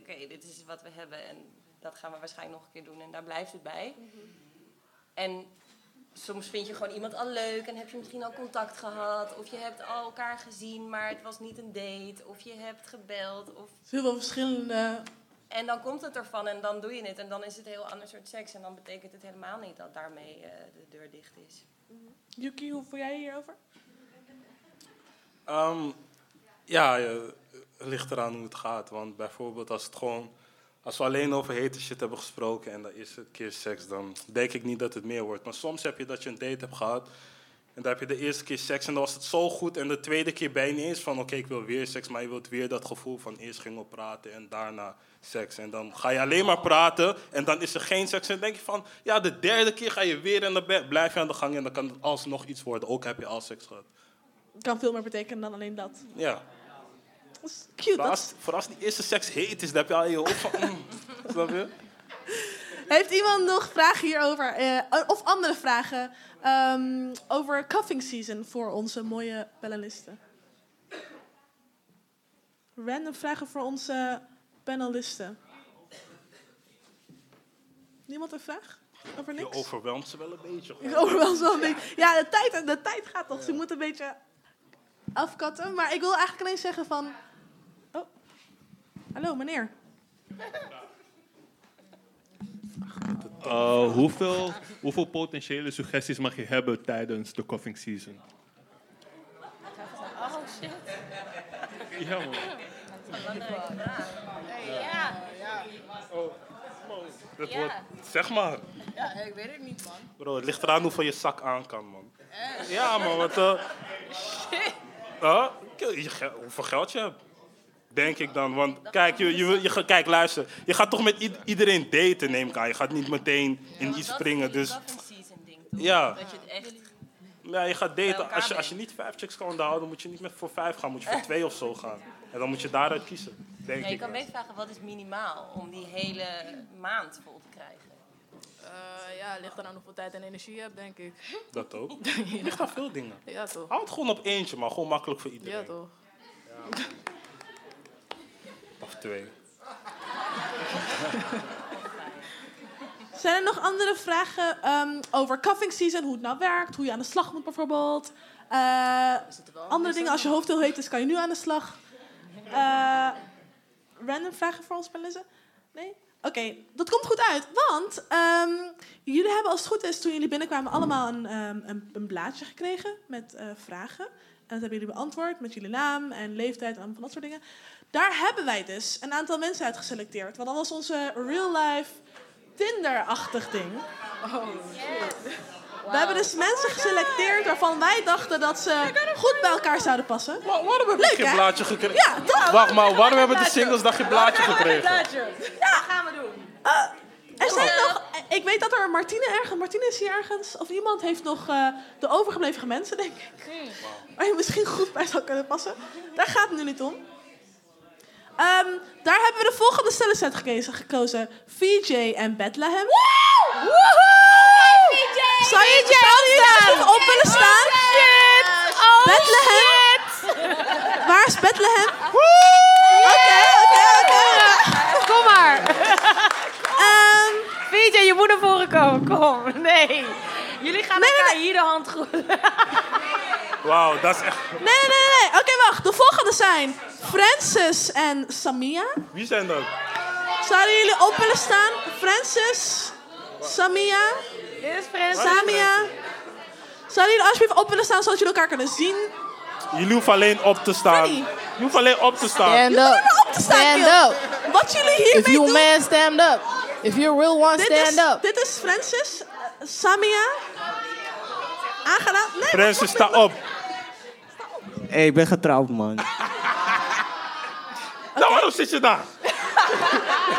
Oké, dit is wat we hebben en dat gaan we waarschijnlijk nog een keer doen. En daar blijft het bij. En soms vind je gewoon iemand al leuk en heb je misschien al contact gehad. Of je hebt al elkaar gezien, maar het was niet een date. Of je hebt gebeld. Of... Heel veel verschillende. En dan komt het ervan en dan doe je het. En dan is het een heel ander soort seks. En dan betekent het helemaal niet dat daarmee eh, de deur dicht is. Yuki, hoe voel jij hierover? Ehm, ja, eh, het ligt eraan hoe het gaat. Want bijvoorbeeld als het gewoon... Als we alleen over hete shit hebben gesproken en dan is het keer seks, dan denk ik niet dat het meer wordt. Maar soms heb je dat je een date hebt gehad en dan heb je de eerste keer seks en dan was het zo goed. En de tweede keer ben je niet eens van, oké, ik wil weer seks, maar je wilt weer dat gevoel van eerst gingen we praten en daarna seks. En dan ga je alleen maar praten en dan is er geen seks. En dan denk je van, ja, de derde keer ga je weer en dan blijf je aan de gang en dan kan het alsnog iets worden. Ook heb je al seks gehad. Het kan veel meer betekenen dan alleen dat. Ja. Dat is cute. Dat als, die eerste seks heet is, dan heb je al in je hoofd van, mm, snap je? Heeft iemand nog vragen hierover? eh, of andere vragen ehm, over cuffing season voor onze mooie panelisten? Random vragen voor onze panelisten. Niemand een vraag? Over Je niks? overwelmt ze wel een beetje. Ik hoor wel zo'n beetje. Ja, de tijd, de tijd gaat toch. Ze moet een beetje afkatten. Maar ik wil eigenlijk alleen zeggen van... Oh. Hallo, meneer. Uh, hoeveel, hoeveel potentiële suggesties mag je hebben tijdens de coughing season? Oh shit. Ja, man. Ja. Dat Ja. wordt, zeg maar. Ja, ik weet het niet, man. Bro, het ligt eraan hoeveel je zak aan kan, man. Ja, man, want... eh huh? je, ge- hoeveel geld je hebt. Denk ik dan. Want kijk, je, je, wil- je, gaat- kijk, luister. Je gaat toch met iedereen daten, neem ik aan. Je gaat niet meteen in iets springen. Dus cuffing season ding, toch? Ja. Dat je het echt... ja, je gaat daten. Als je, als je niet vijf chicks kan onderhouden, moet je niet met voor vijf gaan. Moet je voor twee of zo gaan. En dan moet je daaruit kiezen. Denk Ja, je ik. kan beter vragen wat is minimaal om die hele maand vol te krijgen. Eh, ja, ligt er aan hoeveel tijd en energie je hebt, denk ik. Dat ook. Het ligt aan veel dingen. Ja, toch? Houd het gewoon op eentje, maar gewoon makkelijk voor iedereen. Ja, toch? Of twee. Zijn er nog andere vragen ehm, over cuffing season? Hoe het nou werkt? Hoe je aan de slag moet bijvoorbeeld? Eh, andere dingen, als je hoofd heel heet is, kan je nu aan de slag. Eh, random vragen voor ons, Melissa? Nee? Oké, dat komt goed uit. Want ehm, jullie hebben als het goed is, toen jullie binnenkwamen, allemaal een, ehm, een, een blaadje gekregen met eh, vragen. En dat hebben jullie beantwoord met jullie naam en leeftijd en allemaal van dat soort dingen. Daar hebben wij dus een aantal mensen uit geselecteerd. Want dat was onze real-life Tinder-achtig ding. We hebben dus mensen geselecteerd waarvan wij dachten dat ze goed bij elkaar zouden passen. Waarom heb Leuk, je geen blaadje gekregen? Ja, toch? Wacht maar, waarom hebben de singles dan geen blaadje gekregen? Ja, gaan we doen. er zijn nog, ik weet dat er Martine ergens, Martine is hier ergens, of iemand heeft nog eh, de overgebleven mensen, denk ik. Waar je misschien goed bij zou kunnen passen. Daar gaat het nu niet om. Ehm, daar hebben we de volgende stellers uit gekozen, gekozen. VJ en Bethlehem. Zou je, zouden jullie even op willen staan? Bethlehem. Waar is Bethlehem? Oké, oké, oké. Kom maar. Ehm, VJ, je moet naar voren komen. Kom. Nee. Jullie gaan Nee, nee, elkaar nee. hier de hand groeten. Wauw, dat is echt... Nee, nee, nee. nee. Oké, wacht. De volgende zijn Francis en Samia. Wie zijn dat? Zouden jullie op willen staan? Francis, Samia, Dit is Frans. Samia. Zouden jullie alsjeblieft op willen staan zodat jullie elkaar kunnen zien? Jullie hoeven alleen op te staan. Je hoeft alleen op te staan. Stand Jullie hoeven up. maar op te staan, Stand up. Wat jullie If hiermee you a doen... man, stand up. If you're a real one, Dit stand is, up. dit is Francis, eh, Samia. Aangedaan. Nee, wacht, sta op. Hey, ik ben getrouwd, man. Nou, waarom zit je daar?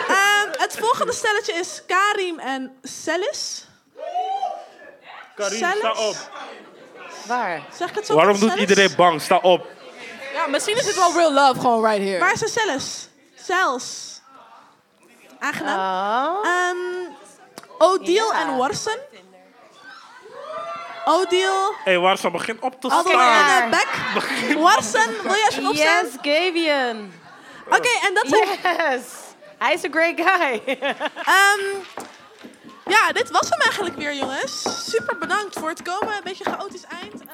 Ehm, het volgende stelletje is Karim en Celis. Karim, Celis? sta op. Waar? Zeg ik het zo? Waarom goed, doet Celis? iedereen bang? Sta op. Ja, misschien is het wel real love gewoon right here. Waar is de Celis? Cels. Aangenaam. Oh. Ehm Odile Ja. en Warsen. Odile. Hé, hey, Warsa, begin op te staan. en Beck. Warsen, wil je alsjeblieft opstaan? Yes, Gavian. Oké, en dat zijn... Yes. Hij is een great guy. Ehm, ja, dit was hem eigenlijk weer, jongens. Super bedankt voor het komen. Een beetje chaotisch eind.